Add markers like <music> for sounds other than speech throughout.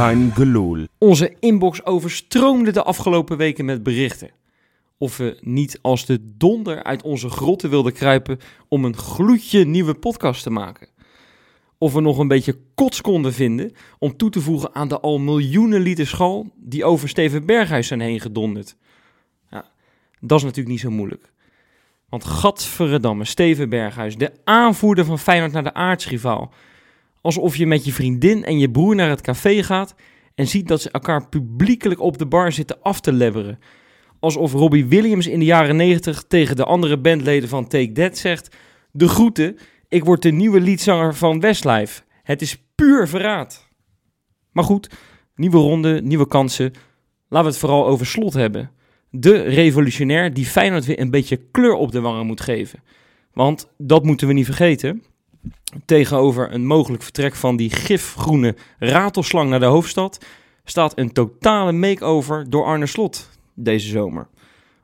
Kein gelul. Onze inbox overstroomde de afgelopen weken met berichten. Of we niet als de donder uit onze grotten wilden kruipen om een gloedje nieuwe podcast te maken. Of we nog een beetje kots konden vinden om toe te voegen aan de al miljoenen liter schal die over Steven Berghuis zijn heen gedonderd. Ja, dat is natuurlijk niet zo moeilijk. Want gadverdamme, Steven Berghuis, de aanvoerder van Feyenoord naar de aardsrivaal. Alsof je met je vriendin en je broer naar het café gaat en ziet dat ze elkaar publiekelijk op de bar zitten af te lebberen. Alsof Robbie Williams in de jaren 90 tegen de andere bandleden van Take That zegt: De groeten, ik word de nieuwe liedzanger van Westlife. Het is puur verraad. Maar goed, nieuwe ronde, nieuwe kansen. Laten we het vooral over slot hebben. De revolutionair die Feyenoord weer een beetje kleur op de wangen moet geven. Want dat moeten we niet vergeten. Tegenover een mogelijk vertrek van die gifgroene ratelslang naar de hoofdstad staat een totale make-over door Arne Slot deze zomer.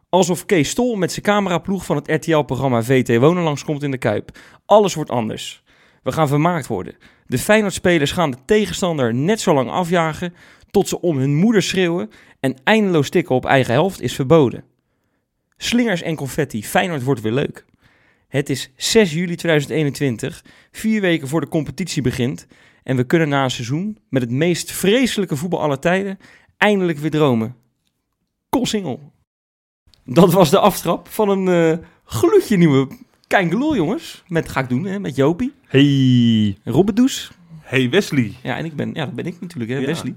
Alsof Kees Stol met zijn cameraploeg van het RTL-programma VT Wonen langskomt in de Kuip. Alles wordt anders. We gaan vermaakt worden. De Feyenoord-spelers gaan de tegenstander net zo lang afjagen tot ze om hun moeder schreeuwen en eindeloos tikken op eigen helft is verboden. Slingers en confetti, Feyenoord wordt weer leuk. Het is 6 juli 2021, vier weken voor de competitie begint en we kunnen na een seizoen met het meest vreselijke voetbal aller tijden eindelijk weer dromen. Koolsingel. Dat was de aftrap van een eh gloedje nieuwe Kein jongens. Met ga ik doen, hè, met Jopie. Hey. En Robert Does. Hey Wesley. Ja, en ik ben, ja, dat ben ik natuurlijk, hè, Ja. Wesley.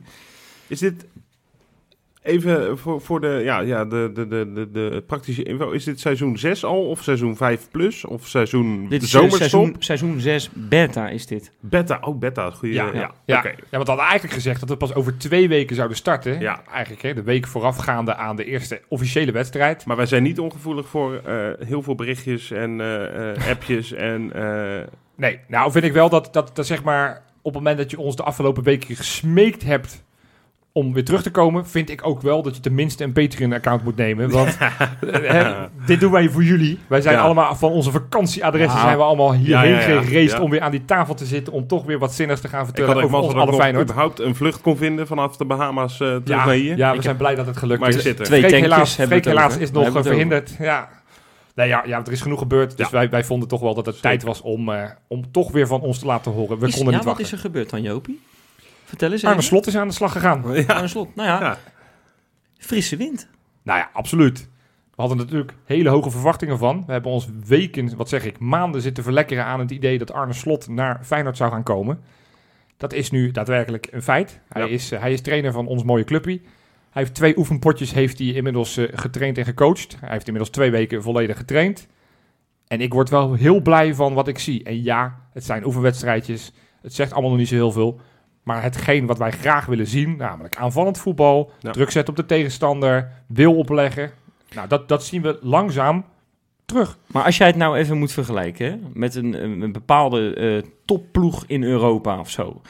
Is dit even voor, voor de, ja, ja, de, de, de, de, de praktische info. Is dit seizoen 6 al of seizoen 5 plus of seizoen Dit is zomerstop? seizoen, seizoen 6 beta is dit. Beta, oh beta, goeie. Ja, Ja, ja, want we hadden eigenlijk gezegd dat we pas over twee weken zouden starten. Ja. Eigenlijk hè, de week voorafgaande aan de eerste officiële wedstrijd. Maar wij zijn niet ongevoelig voor eh, heel veel berichtjes en eh, eh, <laughs> appjes en... eh, Nee, nou vind ik wel dat, dat, dat zeg maar op het moment dat je ons de afgelopen weken gesmeekt hebt om weer terug te komen, vind ik ook wel dat je tenminste een Patreon-account moet nemen. Want <laughs> hè, dit doen wij voor jullie. Wij zijn Ja. allemaal van onze vakantieadressen Ja. zijn we allemaal hierheen Ja, ja, ja. gereisd Ja. om weer aan die tafel te zitten om toch weer wat zinnigs te gaan ik vertellen had ook over ons alle ik Feyenoord. überhaupt een vlucht kon vinden vanaf de Bahama's eh terug Ja, naar hier. ja, we Ik zijn blij dat het gelukt Maar ik is. zit er. Twee Freek tankjes helaas, Freek het helaas is nog eh, het verhinderd. Ja. Nee, ja, ja, er is genoeg gebeurd. Dus Ja. wij, wij vonden toch wel dat het Zeker. tijd was om, eh, om toch weer van ons te laten horen. We Is- konden ja, niet wat wachten. is er gebeurd dan, Jopie? Vertel eens Arne. Slot is aan de slag gegaan. Ja. Arne Slot. Nou ja, Ja. frisse wind. Nou ja, absoluut. We hadden natuurlijk hele hoge verwachtingen van. We hebben ons weken, wat zeg ik, maanden zitten verlekkeren aan het idee dat Arne Slot naar Feyenoord zou gaan komen. Dat is nu daadwerkelijk een feit. Hij, Ja. is, eh, hij is trainer van ons mooie clubje. Hij heeft twee oefenpotjes heeft hij inmiddels eh, getraind en gecoacht. Hij heeft inmiddels twee weken volledig getraind. En ik word wel heel blij van wat ik zie. En ja, het zijn oefenwedstrijdjes. Het zegt allemaal nog niet zo heel veel. Maar hetgeen wat wij graag willen zien, namelijk aanvallend voetbal, Ja. druk zetten op de tegenstander, wil opleggen. Nou, dat, dat zien we langzaam terug. Maar als jij het nou even moet vergelijken hè, met een, een, een bepaalde eh, topploeg in Europa of zo.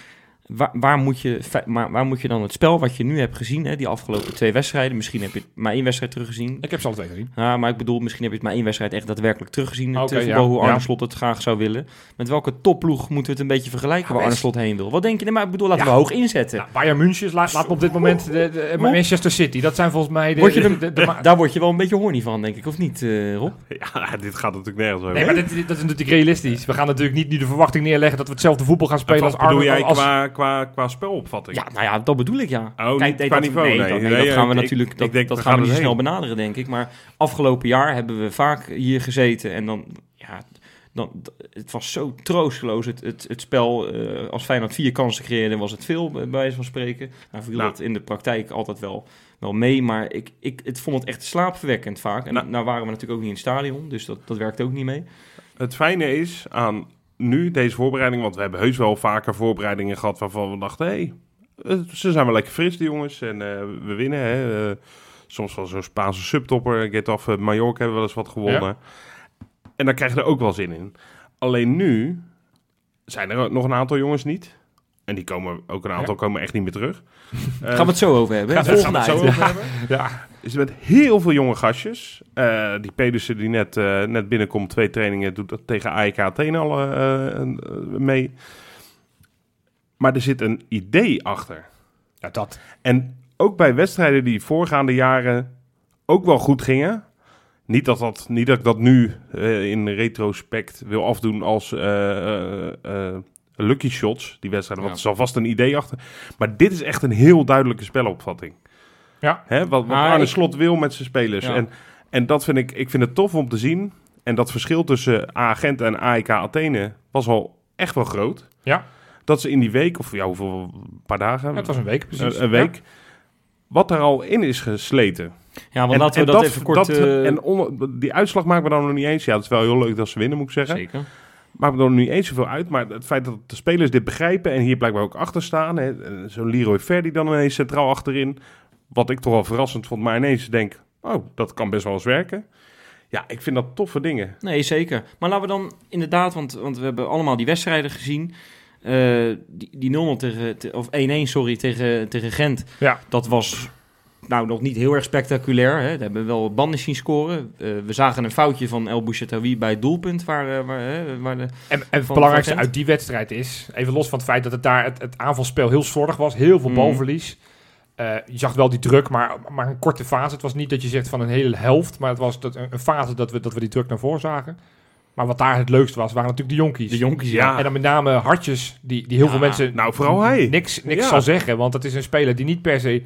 Waar, waar, moet je, maar waar moet je dan het spel wat je nu hebt gezien, hè, die afgelopen twee wedstrijden, misschien heb je het maar één wedstrijd teruggezien. Ik heb ze alle twee gezien. Ja, maar ik bedoel, misschien heb je het maar één wedstrijd echt daadwerkelijk teruggezien. Het ja, hoe Arne ja. Slot het graag zou willen. Met welke topploeg moeten we het een beetje vergelijken Ja, waar Arne Slot heen wil? Wat denk je? Nee, maar ik bedoel, laten Ja. we hoog inzetten. Nou, Bayern München laat, laat me op dit moment de, de- Manchester City. Dat zijn volgens mij de... Word je de- de- de- ma- Daar word je wel een beetje horny van, denk ik, of niet, eh, Rob? <laughs> Ja, dit gaat natuurlijk nergens over. Nee, maar dit, dit- dat is natuurlijk realistisch. We gaan natuurlijk niet nu de verwachting neerleggen dat we hetzelfde voetbal gaan spelen als Wat bedoel Arne. jij Als, qua, qua, qua spelopvatting? Ja, nou ja, dat bedoel ik, ja. Oh, niet nee, qua dat, niveau, Nee, nee. dat, nee, Nee, dat gaan we ik- natuurlijk ik dat, denk, dat gaan we niet er snel benaderen, denk ik. Maar afgelopen jaar hebben we vaak hier gezeten en dan, ja, dan, het was zo troosteloos. Het, het, het spel, eh, als Feyenoord vier kansen creëerde, was het veel, bij wijze van spreken. Nou viel Nou. dat in de praktijk altijd wel, wel mee, maar ik, ik het vond het echt slaapverwekkend vaak. En Nou. nou, waren we natuurlijk ook niet in het stadion, dus dat, dat werkte ook niet mee. Het fijne is aan nu deze voorbereiding, want we hebben heus wel vaker voorbereidingen gehad waarvan we dachten, hé, hey, eh, ze zijn wel lekker fris, die jongens, en eh, we winnen. Hè. Eh, soms wel zo'n Spaanse subtopper, Get Off Mallorca hebben we wel eens wat gewonnen. En daar krijg je er ook wel zin in. Alleen nu zijn er nog een aantal jongens niet. En die komen, ook een aantal komen echt niet meer terug. <laughs> Eh, Gaan we het zo over hebben. Gaan we- Volgende gaan we het zo over hebben? ja, is met heel veel jonge gastjes. Eh, die Pedersen die net, eh, net binnenkomt, twee trainingen, doet dat tegen AEK Athene al eh, eh, mee. Maar er zit een idee achter. Ja, dat. En ook bij wedstrijden die voorgaande jaren ook wel goed gingen. Niet dat, dat, niet dat ik dat nu in retrospect wil afdoen als eh, eh, eh, lucky shots, die wedstrijden. Want Ja. er zal vast een idee achter. Maar dit is echt een heel duidelijke spelopvatting. Ja. Hè, wat wat Maar Arne ik- Slot wil met zijn spelers. Ja. En, en dat vind ik, ik vind het tof om te zien. En dat verschil tussen A-Gent en AEK Athene was al echt wel groot. Ja. Dat ze in die week, of ja, hoeveel, een paar dagen, Ja, het was een week precies. een, een week, wat er al in is gesleten. Ja, want laten we dat, even kort... dat- eh, en on- die uitslag maakt me dan nog niet eens. Ja, het is wel heel leuk dat ze winnen, moet ik zeggen. Zeker. Maakt me nog niet eens zoveel uit. Maar het feit dat de spelers dit begrijpen en hier blijkbaar ook achter staan. hè, eh, Zo'n Leroy Verdi dan ineens centraal achterin. Wat ik toch wel verrassend vond, maar ineens denk, oh, dat kan best wel eens werken. Ja, ik vind dat toffe dingen. Nee, zeker. Maar laten we dan inderdaad, want, want we hebben allemaal die wedstrijden gezien. Eh, die die 0-0 tegen, te- of 1-1, sorry, tegen, tegen Gent. Ja. Dat was nou nog niet heel erg spectaculair. Hè. We hebben wel banden zien scoren. Eh, we zagen een foutje van El Bouchatoui bij het doelpunt. Waar, eh, waar, waar de, En, en het belangrijkste uit die wedstrijd is, even los van het feit dat het daar het, het aanvalspel heel slordig was, heel veel Mm. balverlies. Eh, je zag wel die druk, maar, maar een korte fase. Het was niet dat je zegt van een hele helft, maar het was dat, een, fase dat we, dat we die druk naar voren zagen. Maar wat daar het leukste was, waren natuurlijk de jonkies. de jonkies. Ja. En dan met name Hartjes, die, die heel Ja, veel mensen nou, vooral hij. niks, niks Ja. zal zeggen. Want het is een speler die niet per se...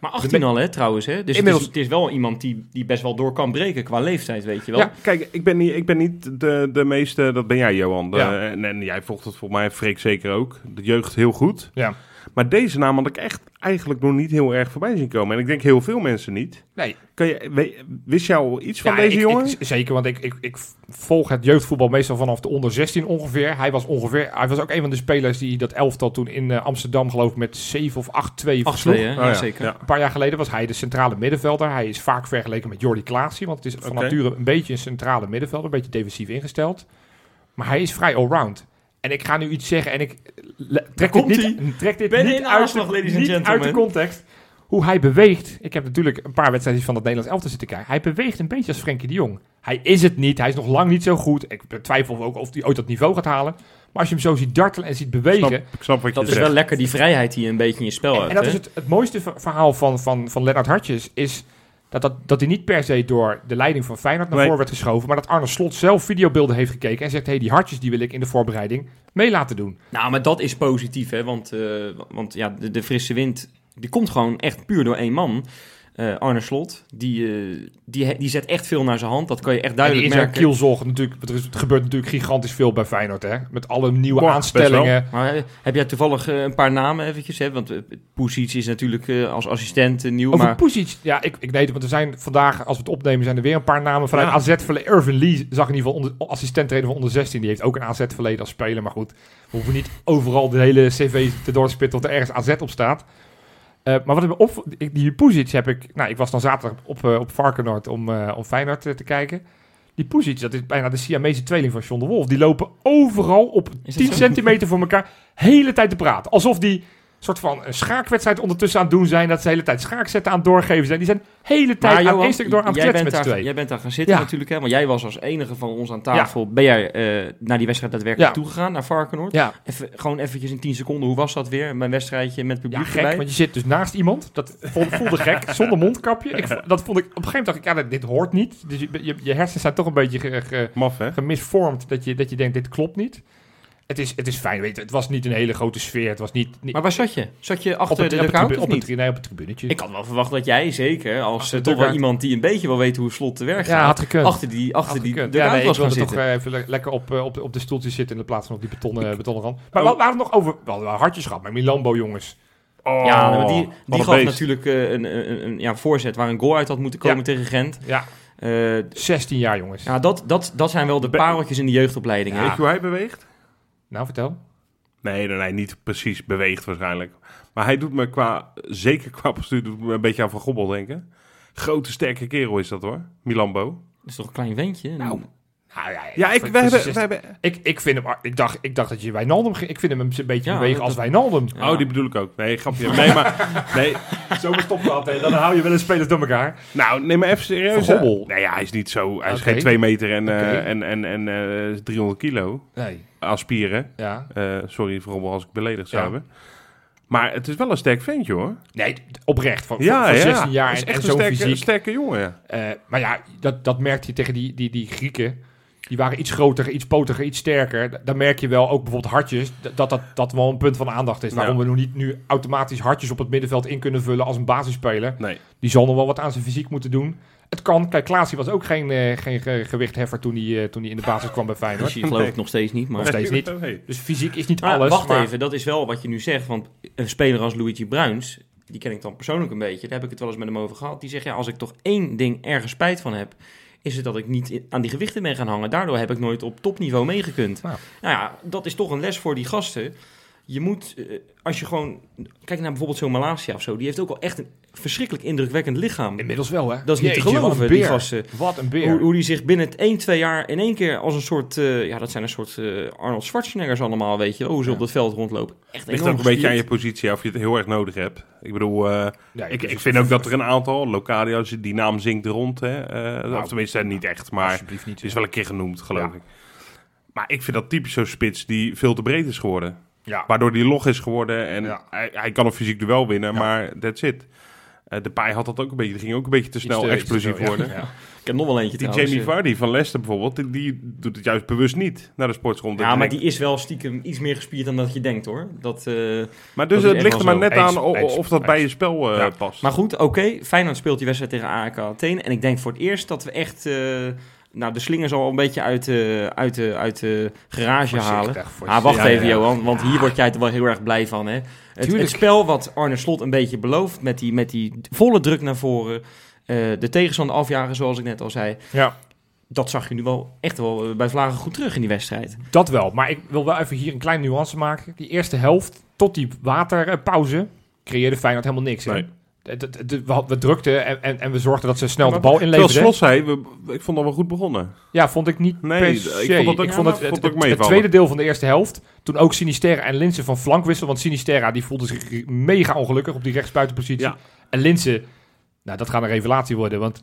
Maar 18 al, hè, trouwens. Hè. Dus het is, het is wel iemand die, die best wel door kan breken qua leeftijd, weet je wel. Ja. Kijk, ik ben niet, ik ben niet de, de meeste, dat ben jij Johan. De- Ja. en, en jij volgt het volgens mij, Freek zeker ook. De jeugd heel goed. Ja. Maar deze naam had ik echt eigenlijk nog niet heel erg voorbij zien komen. En ik denk heel veel mensen niet. Nee, Kan je, we- wist jij al iets van Ja, deze ik- jongen? ik- zeker, want ik, ik, ik volg het jeugdvoetbal meestal vanaf de onder 16 ongeveer. Hij was ongeveer, hij was ook een van de spelers die dat elftal toen in eh, Amsterdam geloof ik met 7 of 8-2 8-2, versloeg. Oh ja, ja, zeker. ja. Een paar jaar geleden was hij de centrale middenvelder. Hij is vaak vergeleken met Jordi Klaasie, want het is van nature een beetje een centrale middenvelder, een beetje defensief ingesteld. Maar hij is vrij allround. En ik ga nu iets zeggen en ik le- trek dit, niet, trek dit Ben niet, in de uit, aanslag, de, ladies and niet uit de context. Hoe hij beweegt. Ik heb natuurlijk een paar wedstrijden van het Nederlands elftal zitten kijken. Hij beweegt een beetje als Frenkie de Jong. Hij is het niet. Hij is nog lang niet zo goed. Ik betwijfel ook of hij ooit dat niveau gaat halen. Maar als je hem zo ziet dartelen en ziet bewegen. Snap, ik snap wat je Dat is wel lekker die vrijheid die je een beetje in je spel En, hebt. en dat hè? is het, het mooiste ver- verhaal van, van, van Lennart Hartjes. Is dat, dat, dat hij niet per se door de leiding van Feyenoord naar Nee. voren werd geschoven. Maar dat Arne Slot zelf videobeelden heeft gekeken. En zegt, hé, hey, die Hartjes die wil ik in de voorbereiding mee laten doen. Nou, maar dat is positief, hè? Want, eh, want ja, de, de frisse wind die komt gewoon echt puur door één man. Eh, Arne Slot, die, eh, die, die zet echt veel naar zijn hand. Dat kan je echt En die duidelijk is merken. kielzorg natuurlijk. Er, er gebeurt natuurlijk gigantisch veel bij Feyenoord, hè. Met alle nieuwe Boah, aanstellingen. Maar eh, heb jij toevallig een paar namen eventjes? Hè? Want uh, Pusic is natuurlijk eh, als assistent nieuw, Over maar... Pusic, ja, ik, ik weet het, want er zijn vandaag, als we het opnemen, zijn er weer een paar namen vanuit Ja. AZ verleden. Irvin Lee zag in ieder geval onder, assistent trainer van onder 16. Die heeft ook een AZ verleden als speler, maar goed, we hoeven niet overal de hele cv te doorspitten of er ergens AZ op staat. Eh, maar wat ik me op, ik- die Pusic heb ik, nou, ik was dan zaterdag op, eh, op Varkenoord om, eh, om Feyenoord te kijken. Die Pusic, dat is bijna de Siamese tweeling van John de Wolf. Die lopen overal op Is dat 10 zo? centimeter voor elkaar, hele tijd te praten. Alsof die soort van een schaakwedstrijd ondertussen aan het doen zijn. Dat ze de hele tijd schaakzetten aan het doorgeven zijn. Die zijn de hele tijd Maar aan Johan, stuk door aan het kletsen met daar, twee. jij bent daar gaan zitten Ja. natuurlijk, hè? Want jij was als enige van ons aan tafel. Ben jij eh, naar die wedstrijd daadwerkelijk Ja. toegegaan, naar Varkenoord? Ja, Even, gewoon eventjes in 10 seconden, hoe was dat weer? Mijn wedstrijdje met publiek ja gek, erbij? want je zit dus naast iemand. Dat voelde, voelde gek, <laughs> zonder mondkapje. Ik, dat vond ik, op een gegeven moment dacht ik, ja, dit- dit hoort niet. Dus je, je, je hersens zijn toch een beetje ge, ge- Maf, hè? gemisvormd dat je, dat je denkt, dit klopt niet. Het is, het is fijn, weet je. Het was niet een hele grote sfeer. Het was niet... niet Maar waar zat je? Zat je achter het, de op het, dugout op het, nee, op het tribunetje. Ik had wel verwacht dat jij zeker, als eh, toch wel iemand die een beetje wel weet hoe slot te werk ja, gaat, had gekund. achter die, achter Had die gekund. ja, nee, ik was gaan wilde toch eh, even le- lekker op, eh, op, de, op de stoeltjes zitten in plaats van op die betonnen, betonnen rand. Maar Oh. we hadden nog over... We hadden wel hartjes gehad met Milambo, jongens. Oh, ja, maar die, die gaf beest. natuurlijk eh, een, een, een ja, voorzet waar een goal uit had moeten komen Ja. tegen Gent. Ja, Eh, 16 jaar, jongens. ja, dat, dat, dat zijn wel de pareltjes in de jeugdopleiding. hè? Weet je hoe hij beweegt? Nou, vertel. Nee, nee, nee, niet precies beweegt waarschijnlijk. Maar hij doet me qua, zeker qua postuur, doet me een beetje aan Van Gobbel denken. Grote, sterke kerel is dat hoor, Milambo. Dat is toch een klein ventje? Nou, Ja, Ja, ik, voor- we voor hebben, zes- we hebben... ik, ik vind hem... Ik dacht, ik dacht dat je Wijnaldum... ging- Ik vind hem een beetje Ja, bewegen als Wijnaldum. Ja. Oh, die bedoel ik ook. Nee, grapje. Nee, maar... Nee, Zo stopt dat, hè. Dan hou je wel eens spelers door elkaar. nou, neem maar even serieus. Nee, ja, hij is niet zo... Hij is geen 2 meter en, eh, Oké. en, en, en eh, 300 kilo Nee. aan spieren. Ja. Eh, sorry, Van Gobbel, als ik beledigd zou Ja. hebben. Maar het is wel een sterk ventje hoor. Nee, oprecht. Van, Ja, van ja. 16 jaar Het is en, en echt een zo'n sterke, fysiek. sterke jongen. ja. Eh, maar ja, dat, dat merkte je tegen die, die, die Grieken. Die waren iets groter, iets potiger, iets sterker. Da- Dan merk je wel, ook bijvoorbeeld hartjes, dat dat, dat wel een punt van aandacht is. Waarom Ja. we nog niet nu automatisch hartjes op het middenveld in kunnen vullen als een basisspeler. Nee. Die zal nog wel wat aan zijn fysiek moeten doen. Het kan. Kijk, Klaasie was ook geen, eh, geen ge- gewichtheffer toen hij, eh, toen hij in de basis kwam bij Feyenoord. <laughs> Je geloof ik nog steeds niet. Maar... Nog steeds niet. Dus fysiek is niet Maar alles. wacht maar- even, dat is wel wat je nu zegt. Want een speler als Luigi Bruins, die ken ik dan persoonlijk een beetje. Daar heb ik het wel eens met hem over gehad. Die zegt, ja, als ik toch één ding ergens spijt van heb... is het dat ik niet aan die gewichten ben gaan hangen. Daardoor heb ik nooit op topniveau meegekund. Nou. Nou ja, dat is toch een les voor die gasten. Je moet, eh, als je gewoon... Kijk naar bijvoorbeeld zo'n Malasia of zo. Die heeft ook al echt een verschrikkelijk indrukwekkend lichaam. Inmiddels wel, hè? Dat is niet te geloven, die gasten. Wat een beer. Hoe, hoe die zich binnen het 1, 2 jaar in één keer als een soort... eh, ja, dat zijn een soort eh, Arnold Schwarzeneggers allemaal, weet je. Hoe ze Ja. op dat veld rondlopen. Echt Ligt ook een beetje aan je positie of je het heel erg nodig hebt. Ik bedoel, eh, Ja, ik, ik vind ook dat er een aantal, Locadio's, die naam zingt er rond. Hè, eh, Nou, of tenminste, niet echt, maar niet. is wel een keer genoemd, geloof Ja. ik. Maar ik vind dat typisch zo'n spits die veel te breed is geworden. Ja. Waardoor die log is geworden en Ja. hij, hij kan een fysiek duel winnen, Ja. maar that's it. Eh, de paai had dat ook een beetje, die ging ook een beetje te snel te- explosief te- worden. Ja. Ik heb nog wel eentje Die trouwens, Jamie eh. Vardy van Leicester bijvoorbeeld, die, die doet het juist bewust niet naar de sportschool. Ja, maar die is wel stiekem iets meer gespierd dan dat je denkt hoor. Dat, eh, maar dus dat het ligt er maar zo. net aan of dat bij je spel eh, Ja. past. Maar goed, oké. Feyenoord speelt die wedstrijd tegen AEK Athene. En ik denk voor het eerst dat we echt... eh, nou, de slingers al een beetje uit de, uit de, uit de garage halen. Voorzichtig, Ah, wacht Ja, even, ja. Johan. Want hier word jij er wel heel erg blij van, hè? Het, Tuurlijk. het spel wat Arne Slot een beetje belooft... met die, met die volle druk naar voren... eh, de tegenstander afjagen, zoals ik net al zei... Ja, dat zag je nu wel echt wel eh, bij Vlagen goed terug in die wedstrijd. dat wel. Maar ik wil wel even hier een kleine nuance maken. Die eerste helft, tot die waterpauze, creëerde Feyenoord helemaal niks. hè? Nee. We, drukten en, en, en we zorgden dat ze snel de bal Terwijl inleverden. Slot zei, we, ik vond dat we goed begonnen. Ja, vond ik niet Nee, ik vond dat ook- ik vond het, het, tweede deel van de eerste helft, toen ook Sinisterra en Linsen van flank wisselden. Want Sinisterra die voelde zich mega ongelukkig op die rechtsbuitenpositie. Ja. En Linsen, nou dat gaat een revelatie worden, want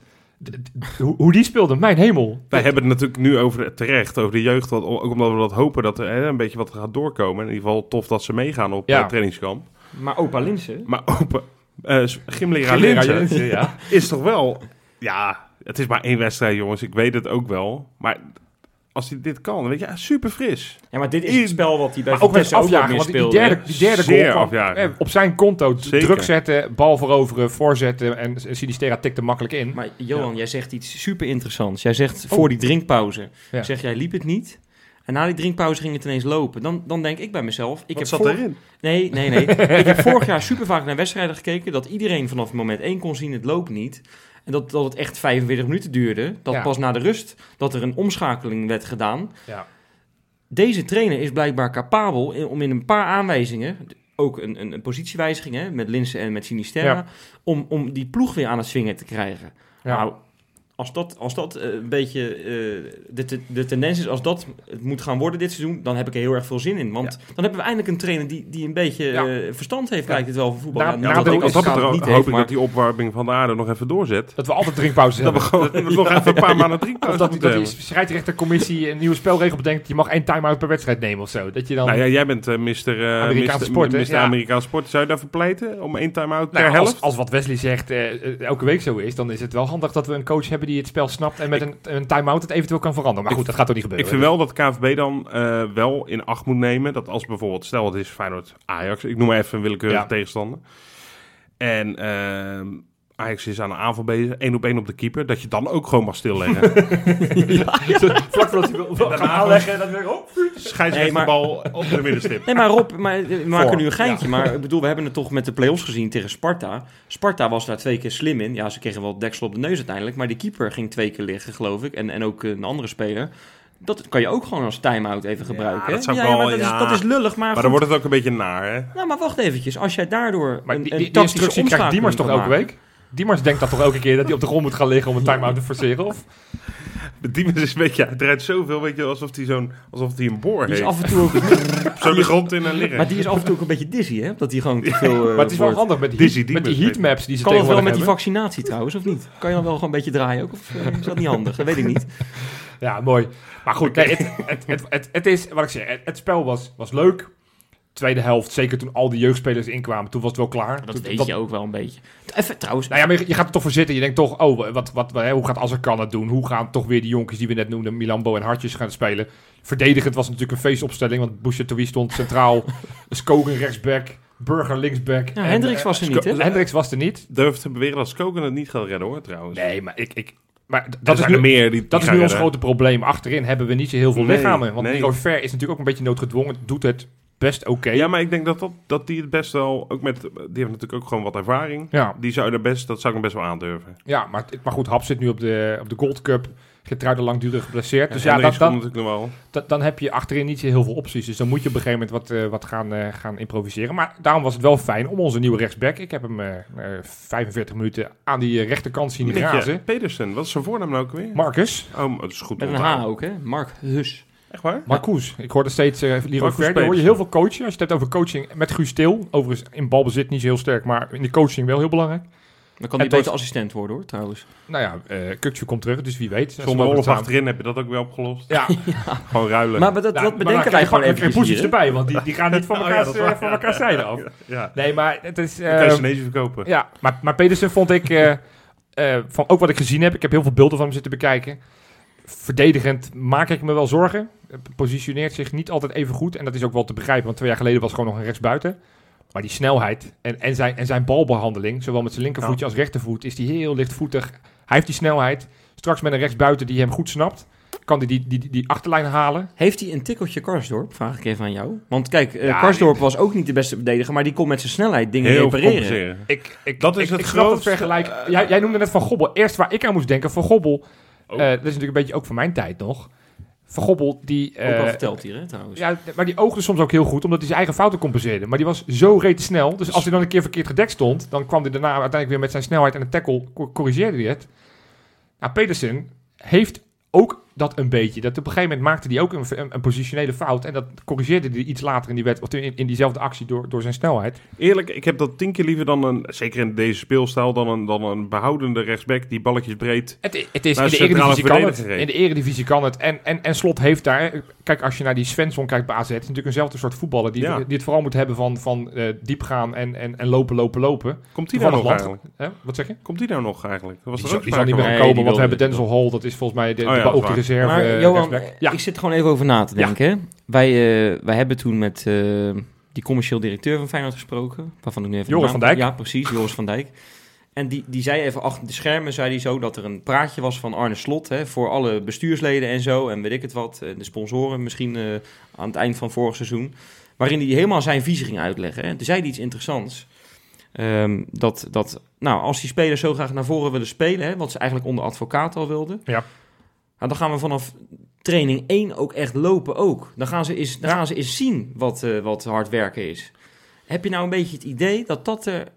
hoe, hoe die speelde, mijn hemel. Wij hebben het natuurlijk nu over terecht, over de jeugd. wat- Ook omdat we dat hopen dat er hè, een beetje wat gaat doorkomen. In ieder geval tof dat ze meegaan op Ja. eh, trainingskamp. Maar opa Linsen... Maar open, eh gymleraar Linsen, <laughs> ja. is toch wel... Ja, het is maar één wedstrijd jongens, ik weet het ook wel. Maar als hij dit kan, weet je, ja, super fris. Ja, maar dit is het spel wat hij bij ook ook afjagen, want die derde, die derde Zeer goal kwam, eh, op zijn konto. Zeker. Druk zetten, bal veroveren, voorzetten en Sinisterra tikte makkelijk in. Maar Johan, jij zegt iets super interessants. Jij zegt voor die drinkpauze, Ja. zeg jij liep het niet. En na die drinkpauze ging het ineens lopen. Dan, dan denk ik bij mezelf... Ik Wat heb zat vor- erin? Nee, nee, nee. <laughs> ik heb vorig jaar super vaak naar wedstrijden gekeken... dat iedereen vanaf moment 1 kon zien, het loopt niet. En dat, dat het echt 45 minuten duurde. Dat Ja. pas na de rust, dat er een omschakeling werd gedaan. Ja. Deze trainer is blijkbaar capabel in- om in een paar aanwijzingen... ook een, een, een positiewijziging hè, met Linsen en met Sinisterra... Ja. Om, om die ploeg weer aan het swingen te krijgen. Ja. Nou, als dat, als dat eh, een beetje eh, de, te- de tendens is, als dat het moet gaan worden dit seizoen, dan heb ik er heel erg veel zin in. Want dan hebben we eindelijk een trainer die, die een beetje Ja. eh, verstand heeft, Ja. lijkt het wel, van voetbal. Na- Ja, nadeel dat ik hoop heeft, ik maar dat die opwarming van de aarde nog even doorzet. Dat we altijd drinkpauzes <laughs> Dat we hebben. gewoon nog <laughs> even een paar maanden drinkpauze dat, dat die hebben. scheidsrechtercommissie een nieuwe spelregel bedenkt. Je mag één time-out per wedstrijd nemen of zo. Dat je dan... Nou ja, jij bent Mr. eh, Amerikaanse Mr. sport. Amerikaanse sport. Zou je daarvoor pleiten om één time-out Nou, per als, helft? als wat Wesley zegt elke week zo is, dan is het wel handig dat we een coach hebben die het spel snapt en met een, een time-out het eventueel kan veranderen. Maar Ik- goed, dat gaat toch niet Ik gebeuren. vind wel dat KVB dan eh, wel in acht moet nemen dat als bijvoorbeeld, stel het is Feyenoord Ajax, ik noem maar even een willekeurige Ja. tegenstander. En ehm, Ajax is aan een aanval bezig, één op één op de keeper, dat je dan ook gewoon mag stilleggen. <laughs> Vlak voordat hij wil, gaan aanleggen, dan weer op. Scheidsrechter Nee, maar- bal op de middenstip. Nee, maar Rob, maar, eh, we maken Voor, nu een geintje. Maar ik bedoel, we hebben het toch met de play-offs gezien tegen Sparta. Sparta was daar twee keer slim in. Ja, ze kregen wel deksel op de neus uiteindelijk. Maar die keeper ging twee keer liggen, geloof ik. En, en ook een andere speler. Dat kan je ook gewoon als time-out even gebruiken. dat zou ik ja, wel- maar dat, ja. Is, dat is lullig, maar, Maar dan wordt het ook een beetje naar, hè? Nou, maar wacht eventjes. Als jij daardoor Maar een, die, een die, die krijgt Diemers toch elke week? Diemers denkt dat toch elke keer dat hij op de grond moet gaan liggen om een time-out te forceren? Of? Diemers is een beetje, hij draait zoveel, weet je, alsof hij zo'n, alsof hij een boor maken? Die is heeft. af en toe ook, <laughs> Zo de grond in en liggen. maar die is af en toe ook een beetje dizzy, hè? Dat hij gewoon te veel eh, maar het is wel wordt. handig met die, Dizzy heat- met die heatmaps die ze Kan dat wel tegenwoordig met die hebben. vaccinatie trouwens, of niet? Kan je dan wel gewoon een beetje draaien ook? Of eh, is dat niet handig? Dat weet ik niet. Ja, mooi. Maar goed, nee, het, het, het, het, het is, wat ik zeg, het, het spel was, was leuk. Tweede helft, zeker toen al die jeugdspelers inkwamen, toen was het wel klaar. Dat Toen- weet je ook wel een beetje. Even trouwens, Nou ja, maar je- je gaat er toch voor zitten. Je denkt toch, oh, wat, wat, wat, hè, hoe gaat Azarkan het doen? Hoe gaan toch weer die jonkies die we net noemden, Milambo en Hartjes gaan spelen? Verdedigend was het natuurlijk een feestopstelling, want Bouchatoui stond centraal, <laughs> Skogen rechtsback, Burger linksback. Ja, en, Hendricks eh, was er niet, hè? Hendricks was er niet. Durf te beweren dat Skoken het niet gaat redden hoor, trouwens. Nee, maar ik... ik maar dat is zijn nu, er meer die, die dat is nu ons grote probleem. Achterin hebben we niet zo heel veel Nee, lichamen. Want nee. Nico Ver is natuurlijk ook een beetje noodgedwongen. Doet het best oké. Ja, maar ik denk dat, dat, dat die het best wel, ook met, die heeft natuurlijk ook gewoon wat ervaring. Ja, Die zou er best, dat zou ik hem best wel aandurven. ja maar, maar goed, Hap zit nu op de, op de Gold Cup. Getruide langdurig geblesseerd. Dus En ja, dat, dan, wel. dat- dan heb je achterin niet zo heel veel opties. Dus dan moet je op een gegeven moment wat, eh, wat gaan, eh, gaan improviseren. Maar daarom was het wel fijn om onze nieuwe rechtsback. Ik heb hem eh, eh, 45 minuten aan die rechterkant zien grazen. Pedersen, wat is zijn voornaam nou ook weer? Marcus. Oh, dat is goed. met een. H ook, hè? Mark Hus. Echt waar? Marcus. Ik hoorde steeds uh, Leroy Ver. Daar hoor je heel veel coachen. Als je het hebt over coaching met Guus Stil. Overigens in balbezit niet zo heel sterk. Maar in de coaching wel heel belangrijk. Dan kan hij beter assistent worden, hoor, trouwens. Nou ja, eh Kukcu komt terug. Dus wie weet. Zonder samen- achterin heb je dat ook weer opgelost. Ja, <laughs> Gewoon ruilen. Maar dat, Nou, dat maar bedenken wij gewoon je even poesjes erbij. Want die, die gaan niet van <laughs> Oh ja, elkaar, waar, van elkaar af. <laughs> ja. Nee, maar het is... Kan je eh, Chinezen verkopen. Ja, maar, maar Pedersen vond ik, eh, eh, van ook wat ik gezien heb, ik heb heel veel beelden van hem zitten bekijken. Verdedigend maak ik me wel zorgen. Eh, Positioneert zich niet altijd even goed. En dat is ook wel te begrijpen, want twee jaar geleden was het gewoon nog een rechtsbuiten. Maar die snelheid en, en, zijn, en zijn balbehandeling, zowel met zijn linkervoetje als rechtervoet, is die heel lichtvoetig. Hij heeft die snelheid. Straks met een rechtsbuiten die hem goed snapt, kan hij die, die, die, die achterlijn halen. Heeft hij een tikkeltje Karsdorp? Vraag ik even aan jou. Want kijk, eh Ja, Karsdorp was ook niet de beste verdediger, maar die kon met zijn snelheid dingen Heel repareren. Ik, ik, Dat is ik, het grootste- vergelijk. Jij, jij noemde net Van Gobbel. Eerst waar ik aan moest denken, Van Gobbel. Oh. eh, dat is natuurlijk een beetje ook van mijn tijd nog. Van Gobbel, die... Ook al eh, verteld hier, hè, trouwens. ja, maar die oogde soms ook heel goed, omdat hij zijn eigen fouten compenseerde. Maar die was zo reet snel. Dus als hij dan een keer verkeerd gedekt stond, dan kwam hij daarna uiteindelijk weer met zijn snelheid en een tackle, co- corrigeerde hij het. Nou, Pedersen heeft ook dat een beetje. Dat op een gegeven moment maakte hij ook een, een, een positionele fout. En dat corrigeerde hij iets later in, die wet, of in, in diezelfde actie door, door zijn snelheid. Eerlijk, ik heb dat tien keer liever dan een, zeker in deze speelstijl, dan een, dan een behoudende rechtsback die balletjes breed. Het, het is, in, de eredivisie kan het. in de eredivisie kan het. En, en, en Slot heeft daar... Kijk, als je naar die Svensson kijkt bij AZ... het is natuurlijk eenzelfde soort voetballer... die, Ja. die het vooral moet hebben van, van eh, diep gaan en, en, en lopen, lopen, lopen. Komt die nou nog land- eigenlijk? Hè? Wat zeg je? Komt die nou nog eigenlijk? Was Die er zal, ook die zal niet meer komen, want we hebben Denzel Hall. Dat is volgens mij de, Oh ja, de- reserve Maar eh, Johan, Ja, ik zit er gewoon even over na te denken. Wij, eh, wij hebben toen met eh, die commercieel directeur van Feyenoord gesproken. Waarvan ik nu even Joris van Dijk. Ja, precies, Joris van Dijk. En die, die zei even achter de schermen, zei hij zo, dat er een praatje was van Arne Slot... Hè, voor alle bestuursleden en zo, en weet ik het wat, de sponsoren misschien aan het eind van vorig seizoen... waarin hij helemaal zijn visie ging uitleggen. Hè. Toen zei hij iets interessants. Ehm, dat, dat, nou, als die spelers zo graag naar voren willen spelen, hè, wat ze eigenlijk onder advocaat al wilden, Ja. Nou, dan gaan we vanaf training 1 ook echt lopen ook. Dan gaan ze eens, dan gaan ze eens zien wat, eh, wat hard werken is. Heb je nou een beetje het idee dat dat er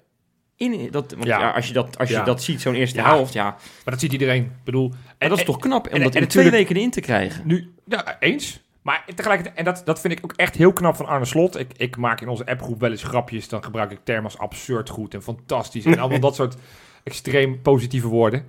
in dat, want Ja. ja. als je dat, als je Ja. dat ziet, zo'n eerste Ja. helft, ja, maar dat ziet iedereen. Ik bedoel... en dat is toch knap om en- dat en in twee weken erin te krijgen. Nu, ja, eens. Maar tegelijkertijd, en dat, dat vind ik ook echt heel knap van Arne Slot. Ik, ik maak in onze appgroep wel eens grapjes. Dan gebruik ik termen als absurd goed en fantastisch. En allemaal <laughs> dat soort extreem positieve woorden.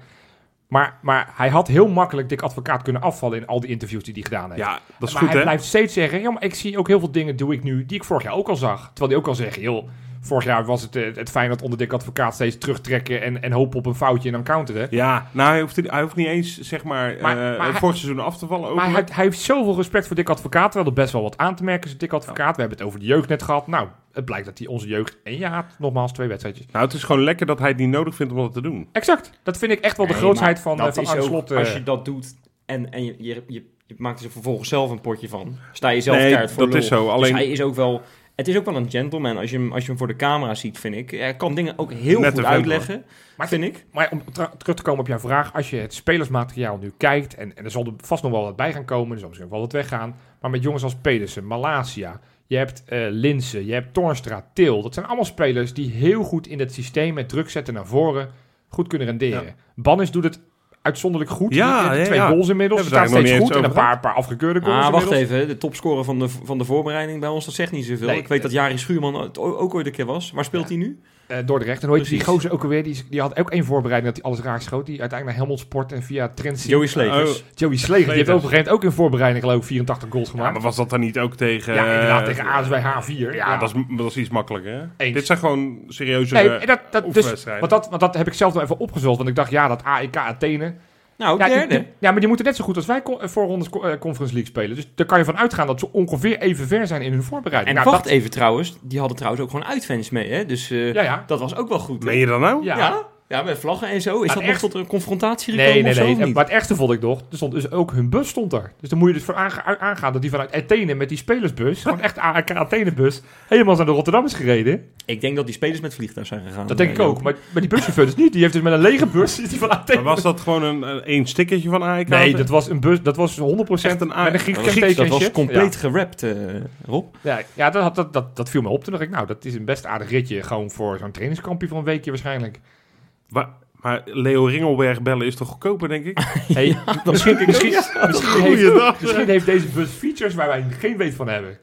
Maar, maar hij had heel makkelijk dik advocaat kunnen afvallen in al die interviews die hij gedaan heeft. Ja, dat is maar goed hij hè? blijft steeds zeggen, ja, maar ik zie ook heel veel dingen doe ik nu die ik vorig jaar ook al zag. Terwijl hij ook al zegt, joh, vorig jaar was het, eh, het fijn dat onder dik advocaat steeds terugtrekken en, en hopen op een foutje en dan counteren. Ja, nou hij hoeft, hij hoeft niet eens zeg maar, Maar- eh, maar het vorig seizoen af te vallen. Maar hij, hij heeft zoveel respect voor Dick Advocaat. Terwijl er best wel wat aan te merken is op Dick Advocaat. We hebben het over de jeugd net gehad. Nou, het blijkt dat hij onze jeugd... En ja, nogmaals, twee wedstrijdjes. Nou, het is gewoon lekker dat hij het niet nodig vindt om dat te doen. Exact. Dat vind ik echt wel de Nee, grootheid van, dat eh, van is Arne ook- Slot. Als je dat doet en, en je, je, je, je maakt er vervolgens zelf een potje van, sta je zelf Nee, kaart voor dat lul. is zo, Dus alleen- hij is ook wel... Het is ook wel een gentleman als je hem, als je hem voor de camera ziet, vind ik. Hij kan dingen ook heel Nette goed uitleggen, Maar- vind ik. Maar om terug te komen op jouw vraag. Als je het spelersmateriaal nu kijkt... En, en er zal er vast nog wel wat bij gaan komen. Er zal misschien ook wel wat weggaan. Maar met jongens als Pedersen, Malasia... Je hebt eh Linsen, je hebt Toornstra, Til. Dat zijn allemaal spelers die heel goed in het systeem... met druk zetten naar voren goed kunnen renderen. Bannis doet het uitzonderlijk goed. Ja, ja, twee ja. goals inmiddels. Staan het steeds goed. En een paar, paar afgekeurde goals Ah, wacht inmiddels. even. De topscorer van de, van de voorbereiding bij ons, dat zegt niet zoveel. Nee, ik weet dat Jari Schuurman ook ooit een keer was. Waar speelt hij nu? Eh, Dordrecht. En hoe heet die gozer ook alweer? Die, die had ook één voorbereiding dat hij alles raak schoot. Die uiteindelijk naar Helmond Sport en via Trent... Joey Slegers. Oh, Joey Sleger. Die heeft Slegers. op een gegeven moment ook in voorbereiding geloof ik 84 goals ja, gemaakt. maar was dat dan niet ook tegen... Ja, inderdaad, eh, tegen ASW H4. Ja, Dat, is, dat is iets makkelijker, hè? Eens. Dit zijn gewoon serieuze Nee, dat, dat, dus, want, dat, want dat heb ik zelf nog even opgezocht. Want ik dacht, ja, dat AEK Athene... Nou, Ja, derde. die- ja, maar die moeten net zo goed als wij eh, voorrondes eh, Conference League spelen. Dus daar kan je van uitgaan dat ze ongeveer even ver zijn in hun voorbereiding. En Nou, wacht dat- even trouwens, die hadden trouwens ook gewoon uitfans mee, hè? Dus eh, Ja, ja. dat was ook wel goed. Meen je dat nou? Ja. Ja? ja, met vlaggen en zo. Is Maar dat nog echt- tot een confrontatie gekomen Nee, nee, of zo, nee. Maar het ergste vond ik nog, er stond dus ook hun bus stond er. Dus dan moet je dus voor aangaan dat die vanuit Athene met die spelersbus, gewoon echt AEK Athene-bus, helemaal naar de Rotterdam is gereden. Ik denk dat die spelers met vliegtuig zijn gegaan. Dat denk ik ook. Maar, maar die buschauffeur dus niet. Die heeft dus met een lege bus is die van Athene. Maar was dat gewoon een, een één stickertje van AEK? Nee, dat was een bus, dat was 100% Echt een A- met een Grieks Dat was, kenteken dat en was shit. compleet gerapt, eh, Rob. Ja, ja dat, had- dat, dat, dat viel me op. Toen dacht ik, nou, dat is een best aardig ritje. Gewoon voor zo'n trainingskampje van een weekje waarschijnlijk. Maar Leo Ringelberg bellen is toch goedkoper, denk ik? <laughs> Hey, misschien, misschien, misschien, heeft, misschien heeft deze bus features waar wij geen weet van hebben.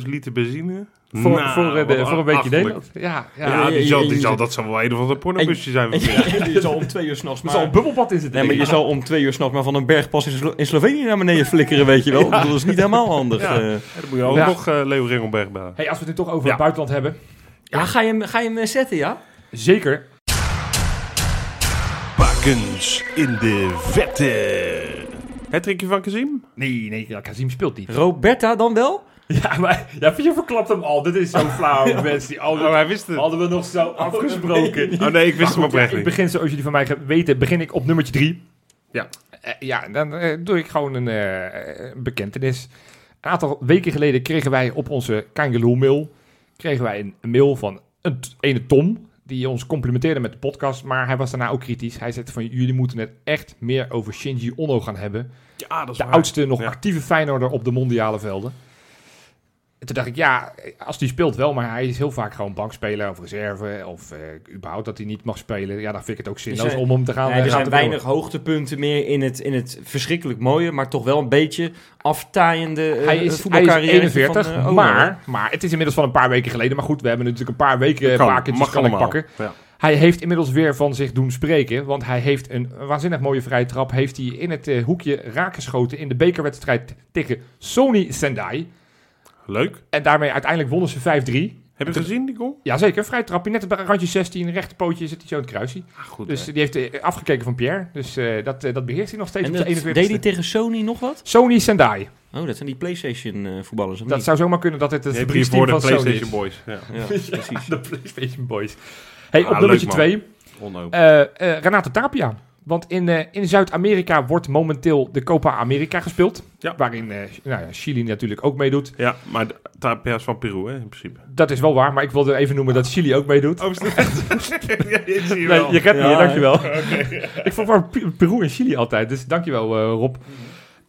47.000 liter benzine. Voor, Nou, voor, eh, de- voor een beetje. Nederland. Ja, ja. Ja, die, zal, die zal, dat zal wel een of ander pornobusje zijn. En je, <laughs> je zal om twee uur s'nachts Er zal een maar... bubbelbad in zitten. Nee, maar je zal om twee uur s'nachts maar van een bergpas in, Slo- in Slovenië naar beneden flikkeren, weet je wel. Dat is niet helemaal handig. Ja. eh. Ja, dan moet je ook Ja. nog eh, Leo Ringelberg bellen. Hey, als we het nu toch over Ja. het buitenland hebben. Ja, ga je hem, ga je hem zetten, ja? Zeker. In de vette. Het trickje van Kazim? Nee, nee, ja, Kazim speelt niet. Roberta dan wel? <laughs> Ja, maar ja, je verklapt hem al. Dit is zo flauw, mensen. <laughs> Die Oh, hij wist het. hadden we nog zo afgesproken. <laughs> Oh nee, ik wist hem oprecht ja, ik begin zoals jullie van mij weten, begin ik op nummertje drie. Ja. Eh, ja, dan eh, doe ik gewoon een eh, een bekentenis. Een aantal weken geleden kregen wij op onze Kangaloo mail kregen wij een mail van een ene Tom die ons complimenteerde met de podcast, maar hij was daarna ook kritisch. Hij zei van jullie moeten het echt meer over Shinji Ono gaan hebben. Ja, dat is De waar. oudste nog Ja. actieve Feyenoorder op de mondiale velden. En toen dacht ik, ja, als die speelt wel, maar hij is heel vaak gewoon bankspeler of reserve. Of eh, überhaupt dat hij niet mag spelen. Ja, dan vind ik het ook zinloos zijn- om hem te gaan Nee, er gaan zijn weinig hoogtepunten meer in het, in het verschrikkelijk mooie, maar toch wel een beetje aftaaiende eh, Hij is, hij is voetbalcarrière 41, van, eh, Ono, maar, maar het is inmiddels van een paar weken geleden. Maar goed, we hebben natuurlijk een paar weken mag kan ik pakken. Ja. Hij heeft inmiddels weer van zich doen spreken. Want hij heeft een waanzinnig mooie vrije trap. Heeft hij in het eh, hoekje raakgeschoten in de bekerwedstrijd tegen Sony Sendai. Leuk. En daarmee uiteindelijk wonnen ze 5-3. Heb je gezien, die goal? Jazeker, vrij trapje. Net op het randje 16, rechterpootje zit hij zo in het kruisje. Ah, goed. Dus hè. die heeft eh, afgekeken van Pierre. Dus eh, dat, eh, dat beheerst hij nog steeds En op dat, de 41ste. deed hij tegen Sony nog wat? Sony Sendai. Oh, dat zijn die PlayStation eh, voetballers. Dat niet? zou zomaar kunnen dat het het fabrieksteam voor de van Sony PlayStation is. Boys. Ja. <laughs> Ja, precies. De PlayStation Boys. Hey, Ah, op nummertje leuk, man. 2. Onhoop. eh Renato Tapia. Want in, eh, in Zuid-Amerika wordt momenteel de Copa America gespeeld. Ja. Waarin eh, nou ja, Chili natuurlijk ook meedoet. Ja, maar de- Tapia is van Peru, hè, in principe. Dat is wel waar, maar ik wilde even noemen dat Chili ook meedoet. Oh, <laughs> ja, zie je Nee, wel. je redt me, Ja, dankjewel. Ik vond maar Pe- Peru en Chili altijd, dus dankjewel uh, Rob.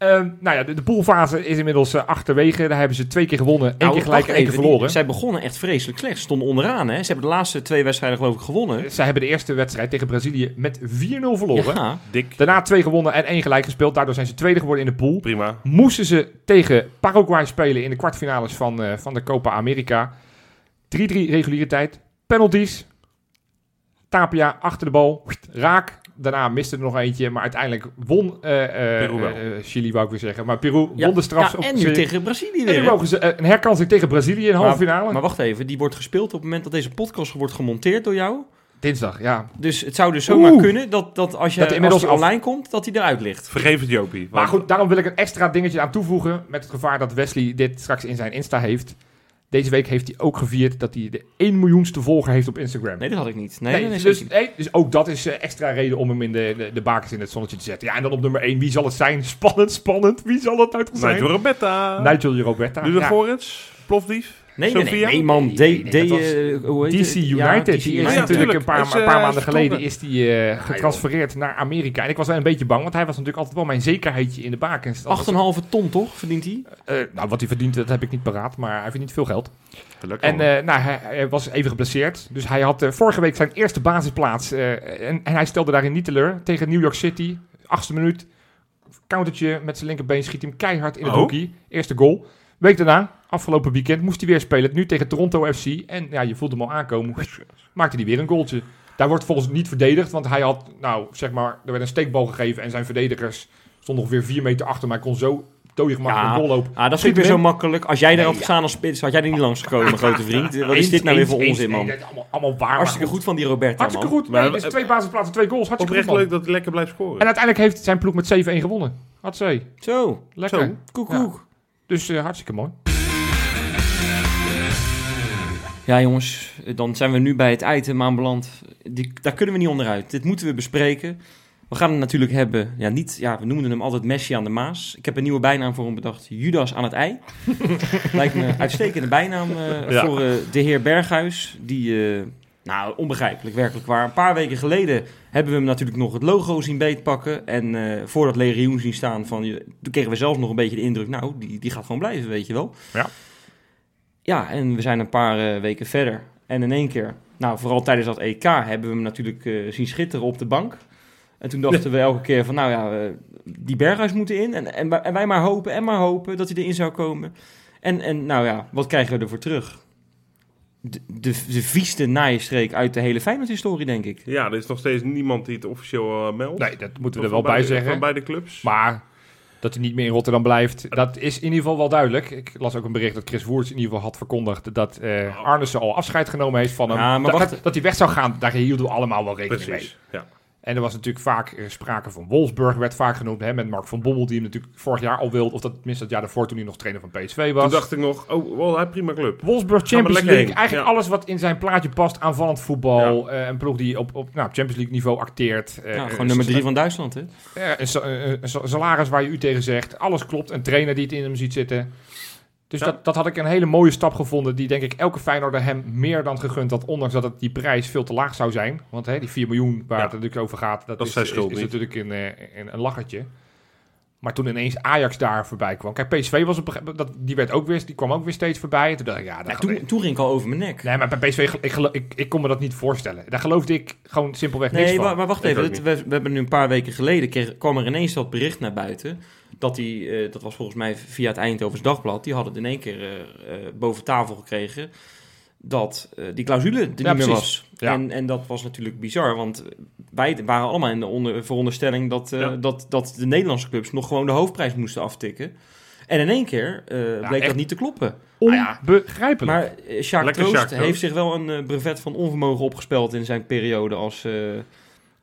Ehm, nou ja, de, de poolfase is inmiddels eh, achterwege. Daar hebben ze twee keer gewonnen, één Nou, keer gelijk en één keer verloren. die- zij begonnen echt vreselijk slecht. Ze stonden onderaan, hè? Ze hebben de laatste twee wedstrijden geloof ik gewonnen. Zij hebben de eerste wedstrijd tegen Brazilië met 4-0 verloren. Ja, Dik. Daarna twee gewonnen en één gelijk gespeeld. Daardoor zijn ze tweede geworden in de pool. Prima. Moesten ze tegen Paraguay spelen in de kwartfinales van, eh, van de Copa America. 3-3 reguliere tijd. Penalties. Tapia achter de bal. Raak. Daarna miste er nog eentje. Maar uiteindelijk won eh, eh, Peru wel. eh, Chili, wou ik weer zeggen. Maar Peru ja, won de straf. ja, op en nu tegen Brazilië En weer. mogen ze een herkansing tegen Brazilië in de halve finale. Maar wacht even, die wordt gespeeld op het moment dat deze podcast wordt gemonteerd door jou. Dinsdag, ja. Dus het zou dus zomaar Oeh. kunnen dat, dat als je Dat inmiddels als die af- online komt, dat hij eruit ligt. Vergeef het Jopie. Maar goed, daarom wil ik een extra dingetje aan toevoegen. Met het gevaar dat Wesley dit straks in zijn Insta heeft. Deze week heeft hij ook gevierd dat hij de 1 miljoenste volger heeft op Instagram. Nee, dat had ik niet. Nee, Nee, nee, dus, nee, dus ook dat is eh, extra reden om hem in de, de, de bakens in het zonnetje te zetten. Ja, en dan op nummer 1, wie zal het zijn? Spannend, spannend. Wie zal het toch zijn? Nigel Roberta. Nigel Roberta. Doe de Ja, Gorits. Plofdief. Nee, nee, nee, man. D, Nee, nee, D, dat was eh, hoe heet DC het? United, Ja, DC die is Ja, natuurlijk tuurlijk. een paar, Is, eh, paar maanden geleden is die, eh, getransfereerd naar Amerika. En ik was wel een beetje bang, want hij was natuurlijk altijd wel mijn zekerheidje in de was- 8,5 ton toch, verdient hij? eh, nou, wat hij verdient, dat heb ik niet paraat, maar hij verdient veel geld. Gelukkig. En eh, nou, hij, hij was even geblesseerd. Dus hij had eh, vorige week zijn eerste basisplaats. eh, en, en hij stelde daarin niet teleur. Tegen New York City. Achtste minuut. Countertje met zijn linkerbeen schiet hij hem keihard in het Oh. hoekje. Eerste goal. Week daarna, afgelopen weekend, moest hij weer spelen. Nu tegen Toronto FC. En ja, je voelt hem al aankomen. Maakte hij weer een goaltje. Daar wordt volgens niet verdedigd. Want hij had, nou, zeg maar, er werd een steekbal gegeven. En zijn verdedigers stonden ongeveer vier meter achter. Maar hij kon zo dodelijk gemakkelijk Ja, een goal lopen. Ah, dat is niet weer hem zo makkelijk. Als jij Nee, daarop ja. als spits, had jij er niet langs gekomen, grote vriend. Wat is dit nou weer voor onzin, man? allemaal, allemaal waar. Hartstikke goed van die Roberto, Hartstikke man. goed. Nee, dus twee basisplaatsen, twee goals. Hartstikke Oprecht goed, man. leuk dat hij lekker blijft scoren. En uiteindelijk heeft zijn ploeg met 7-1 gewonnen. Had ze. Zo, Lekker. Zo. koek, Ja. koek. Dus eh, hartstikke mooi. Ja, jongens, dan zijn we nu bij het item aanbeland. Die, daar kunnen we niet onderuit. Dit moeten we bespreken. We gaan het natuurlijk hebben, ja, niet, ja, we noemden hem altijd Messi aan de Maas. Ik heb een nieuwe bijnaam voor hem bedacht, Judas aan het ei. <laughs> Lijkt me een uitstekende bijnaam eh, Ja. voor eh, de heer Berghuis. Die, eh, nou, onbegrijpelijk, werkelijk waar. Een paar weken geleden hebben we hem natuurlijk nog het logo zien beetpakken. En eh voor dat legioen zien staan van, je- toen kregen we zelfs nog een beetje de indruk, nou, die, die gaat gewoon blijven, weet je wel. Ja. Ja, en we zijn een paar eh, weken verder. En in één keer, nou, vooral tijdens dat EK hebben we hem natuurlijk eh, zien schitteren op de bank. En toen dachten we elke keer van, nou ja, die Berghuis moeten in. En, en, wij- en wij maar hopen en maar hopen dat hij erin zou komen. En, en nou ja, wat krijgen we ervoor terug? De, de, de vieste naaistreek uit de hele Feyenoord-historie, denk ik. Ja, er is nog steeds niemand die het officieel eh, meldt. Nee, dat moeten we er wel bij zeggen. Van beide clubs. Maar dat hij niet meer in Rotterdam blijft, dat is in ieder geval wel duidelijk. Ik las ook een bericht dat Chris Woerts in ieder geval had verkondigd dat eh Arnissen al afscheid genomen heeft van hem. Ja, maar dat, wacht. dat, dat hij weg zou gaan, daar hielden we allemaal wel rekening mee. Precies. Ja. En er was natuurlijk vaak eh, sprake van Wolfsburg, werd vaak genoemd, hè, met Mark van Bommel, die hem natuurlijk vorig jaar al wilde. Of dat tenminste het jaar daarvoor, toen hij nog trainer van PSV was. Toen dacht ik nog, oh, wel, hij prima club. Wolfsburg Champions League. heen. Eigenlijk Ja. alles wat in zijn plaatje past. Aanvallend voetbal. eh, een ploeg die op, op nou, Champions League niveau acteert. eh, Ja, gewoon nummer drie van Duitsland, hè? een, een- een sa- salaris waar je u tegen zegt. Alles klopt. Een trainer die het in hem ziet zitten. Dus Ja. dat, dat had ik een hele mooie stap gevonden. Die denk ik elke Feyenoorder hem meer dan gegund had. Ondanks dat het die prijs veel te laag zou zijn. Want hè, die 4 miljoen waar het natuurlijk over gaat. Dat, Dat is is, niet. natuurlijk een, eh, een, een lachertje. Maar toen ineens Ajax daar voorbij kwam. Kijk, PSV was op, dat, die, werd ook weer, die kwam ook weer steeds voorbij. En toen dacht ik, ja, dat Ja, toen, toen ging ik al over mijn nek. Nee, maar bij PSV, ik, ik, ik kon me dat niet voorstellen. Daar geloofde ik gewoon simpelweg niks Nee, van. maar, maar wacht Ik even. dit- we, we hebben nu een paar weken geleden kreeg, kwam er ineens dat bericht naar buiten. Dat die, eh, dat was volgens mij via het Eindhovens Dagblad, die hadden het in één keer eh, eh, boven tafel gekregen. Dat eh, die clausule er niet meer was. Ja. En, en dat was natuurlijk bizar, want wij waren allemaal in de onder, veronderstelling dat, eh, Ja. dat, dat de Nederlandse clubs nog gewoon de hoofdprijs moesten aftikken. En in één keer eh, bleek dat niet te kloppen. Nou ja, Onbegrijpelijk. Maar eh, Sjaak Troost heeft zich wel een brevet van onvermogen opgespeld in zijn periode als, eh,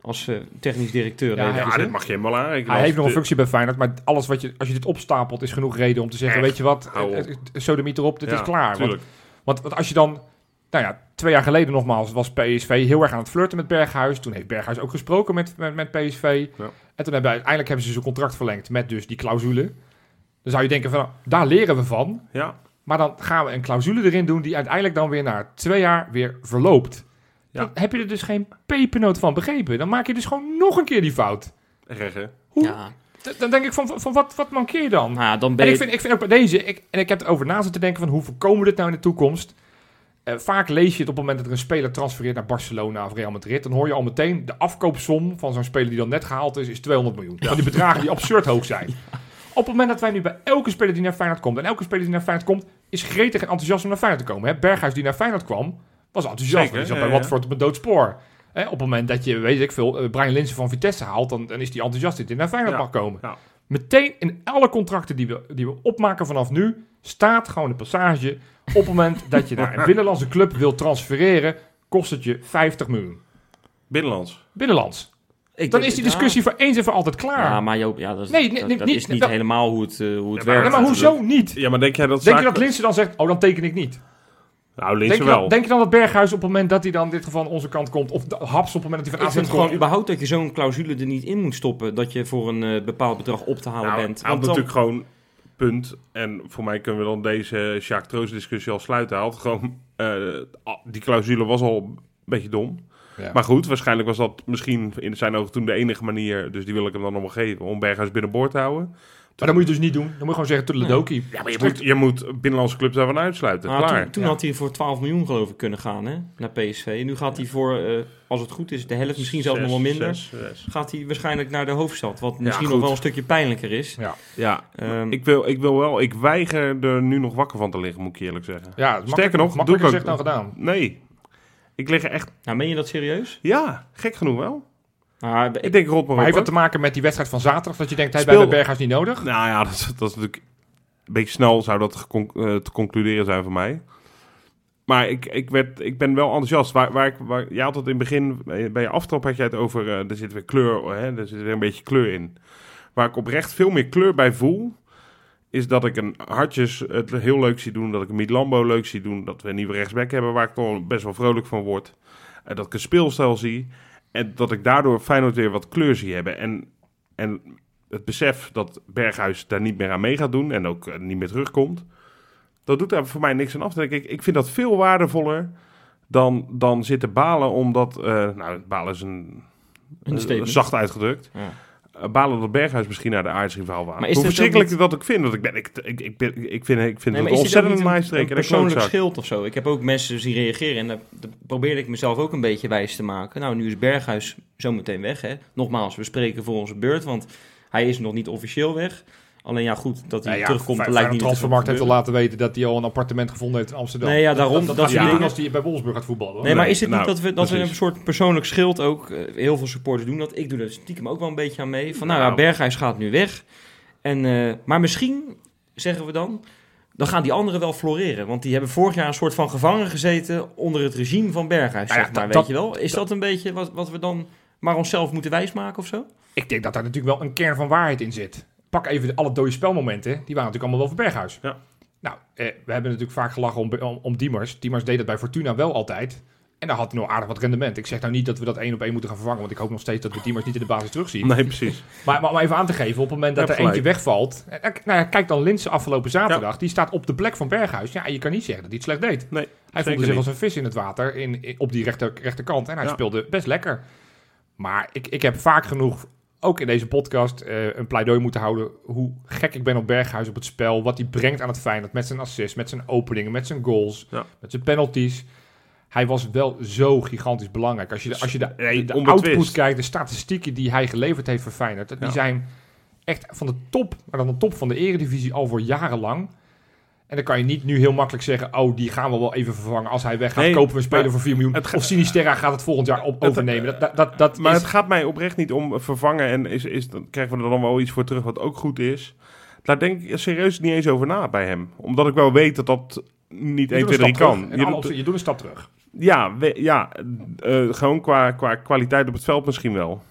als eh, technisch directeur. Ja, Ja, dit mag je helemaal aanrekenen. hij heeft nog een functie bij Feyenoord, maar alles wat je, als je dit opstapelt, is genoeg reden om te zeggen, Echt, weet je wat, eh, eh, sodemiet erop, dit Ja, is klaar. Want, want, want als je dan, nou ja, twee jaar geleden nogmaals, was PSV heel erg aan het flirten met Berghuis. Toen heeft Berghuis ook gesproken met, met, met PSV. Ja. En toen hebben uiteindelijk hebben ze zijn contract verlengd met dus die clausule. Dan zou je denken van, daar leren we van. Ja, Maar dan gaan we een clausule erin doen die uiteindelijk dan weer na twee jaar weer verloopt. Ja. Dan heb je er dus geen pepernoot van begrepen. Dan maak je dus gewoon nog een keer die fout. echt hè. Hoe? Ja, Dan denk ik van, van wat, wat mankeer je dan? nou ja, dan ben En ik vind, ik vind ook bij deze, ik, en ik heb erover na zitten denken van hoe voorkomen we dit nou in de toekomst? Eh, vaak lees je het op het moment dat er een speler transfereert naar Barcelona of Real Madrid. Dan hoor je al meteen de afkoopsom van zo'n speler die dan net gehaald is, is 200 miljoen. Van die bedragen die <laughs> absurd hoog zijn. Op het moment dat wij nu bij elke speler die naar Feyenoord komt, en elke speler die naar Feyenoord komt, is gretig en enthousiast om naar Feyenoord te komen. Hè? Berghuis die naar Feyenoord kwam, was enthousiast. Zeker, want die zat bij ja. Watford op een doodspoor. Hè? Op het moment dat je, weet ik veel, eh, Brian Linsen van Vitesse haalt, dan, dan is die enthousiast dat hij naar Feyenoord Ja, mag komen. ja. Meteen in alle contracten die we, die we opmaken vanaf nu, staat gewoon de passage. Op het moment <laughs> dat je naar een binnenlandse club wil transfereren, kost het je 50 miljoen. Binnenlands. Binnenlands. ik Dan denk- is die discussie voor eens en voor altijd klaar. ja maar Joop, ja, dat, is, Nee, nee, dat, nee, dat niet- is niet dat- helemaal hoe het, eh, hoe het Ja, werkt. Maar hoezo niet? Ja, maar denk jij dat Denk je dat Linsen dan zegt, oh dan teken ik niet? Nou, Denk je, dan, wel. denk je dan dat Berghuis op het moment dat hij dan in dit geval aan onze kant komt, of de- Haps op het moment dat hij van AZ komt, gewoon überhaupt dat je zo'n clausule er niet in moet stoppen. Dat je voor een eh, bepaald bedrag op te halen Nou, bent. hij had Want dan- natuurlijk gewoon punt. En voor mij kunnen we dan deze Sjaak Troost discussie al sluiten. Hij had gewoon, eh, die clausule was al een beetje dom. Ja. Maar goed, waarschijnlijk was dat misschien in zijn ogen toen de enige manier, dus die wil ik hem dan nog wel geven, om Berghuis binnenboord te houden. Maar dat moet je dus niet doen. Dan moet je gewoon zeggen, Tudeledoki. Ja, maar je moet, je moet binnenlandse clubs daarvan uitsluiten. Nou, Klaar. toen toen Ja. had hij voor 12 miljoen geloof ik kunnen gaan hè, naar PSV. Nu gaat hij voor, eh, als het goed is, de helft, misschien zelfs nog wel minder. Zes, zes. Gaat hij waarschijnlijk naar de hoofdstad. Wat misschien nog wel een stukje pijnlijker is. Ja, Ja, Ehm, ik wil, ik wil wel, ik weiger er nu nog wakker van te liggen, moet ik eerlijk zeggen. ja Sterker nog, makkelijker doe ik gezegd dan gedaan. Nee, ik lig er echt, nou, meen je dat serieus? ja, gek genoeg wel. Nou, Ik ik, denk maar Maar heeft dat te maken met die wedstrijd van zaterdag? Dat je denkt, hij Speel- bij de Berghuis niet nodig? Nou ja, <laughs> dat, is- dat is natuurlijk een beetje snel zou dat eh, te concluderen zijn voor mij. Maar ik, ik, werd, ik ben wel enthousiast. Waar, waar ik, waar, je had het in het begin, bij bij je aftrap had je het over, eh, er zit weer kleur, hè, er zit weer een beetje kleur in. Waar ik oprecht veel meer kleur bij voel, is dat ik een Hartjes het heel leuk zie doen, dat ik een Miet Lambo leuk zie doen, dat we een nieuwe rechtsback hebben waar ik toch best wel vrolijk van word. Eh, dat ik een speelstijl zie en dat ik daardoor Feyenoord weer wat kleur zie hebben. En, en het besef dat Berghuis daar niet meer aan mee gaat doen en ook eh, niet meer terugkomt, dat doet daar voor mij niks aan af. Denk ik, ik vind dat veel waardevoller dan, dan zitten balen omdat, eh, nou balen is een, Een zacht uitgedrukt. ja. Eh, balen dat Berghuis misschien naar de aardsrivaal was. Maar is Hoe verschrikkelijk dat ook vind. Dat ik, ben, ik, ik, ik, ben, ik vind, ik vind Nee, het ontzettend een, maaistreek. een en een persoonlijk schild of zo? Ik heb ook mensen zien reageren en dat, dat probeerde ik mezelf ook een beetje wijs te maken. Nou, nu is Berghuis zometeen weg. Hè. Nogmaals, we spreken voor onze beurt, want hij is nog niet officieel weg. Alleen ja, goed, dat hij Nou ja, terugkomt, lijkt niet te Transfermarkt heeft al laten weten dat hij al een appartement gevonden heeft in Amsterdam. Nee, ja, daarom, Dat, dat dat, dingen. als hij bij Wolfsburg gaat voetballen. hoor. Nee, maar is het nou, niet dat we, dat we een soort persoonlijk schild ook, eh, heel veel supporters doen dat, ik doe dat stiekem ook wel een beetje aan mee, van nou, ja, Nou. Berghuis gaat nu weg, en, eh, maar misschien, zeggen we dan, dan gaan die anderen wel floreren, want die hebben vorig jaar een soort van gevangen gezeten onder het regime van Berghuis, Nou ja, zeg maar, dat- weet je wel. Is dat, een beetje wat, wat we dan maar onszelf moeten wijsmaken of zo? Ik denk dat daar natuurlijk wel een kern van waarheid in zit. Pak even alle dode spelmomenten. Die waren natuurlijk allemaal wel voor Berghuis. Ja. Nou, eh, we hebben natuurlijk vaak gelachen om, om, om Diemers. Diemers deed dat bij Fortuna wel altijd. En daar had hij nog aardig wat rendement. Ik zeg nou niet dat we dat één op één moeten gaan vervangen. Want ik hoop nog steeds dat we Diemers niet in de basis terugzien. Nee, precies. <laughs> Maar, maar om even aan te geven, op het moment dat Je er eentje wegvalt. eh, Nou ja, kijk dan Linse afgelopen zaterdag. Die staat op de plek van Berghuis. Ja, je kan niet zeggen dat hij het slecht deed. Nee, Hij voelde zich niet. als een vis in het water in, in- op die rechter, rechterkant. En hij Ja. speelde best lekker. Maar ik, ik heb vaak genoeg, ook in deze podcast, eh, een pleidooi moeten houden. Hoe gek ik ben op Berghuis op het spel. Wat hij brengt aan het Feyenoord. Met zijn assist, met zijn openingen, met zijn goals, Ja. met zijn penalties. Hij was wel zo gigantisch belangrijk. Als je de, als je de, de output kijkt, de statistieken die hij geleverd heeft voor Feyenoord. Die Ja. zijn echt van de top, maar dan de top van de eredivisie al voor jarenlang. En dan kan je niet nu heel makkelijk zeggen, oh, die gaan we wel even vervangen. Als hij weggaat, Nee, kopen we een speler voor 4 miljoen. of Sinisterra gaat het volgend jaar op, overnemen. Dat, dat, dat, dat Maar is, het gaat mij oprecht niet om vervangen en is, is, dan krijgen we er dan wel iets voor terug wat ook goed is. Daar denk ik serieus niet eens over na bij hem. Omdat ik wel weet dat dat niet je 1, doet 2, een 3 stap kan. Je doet- je doet een stap terug. ja, we- ja eh, gewoon qua, qua kwaliteit op het veld misschien wel.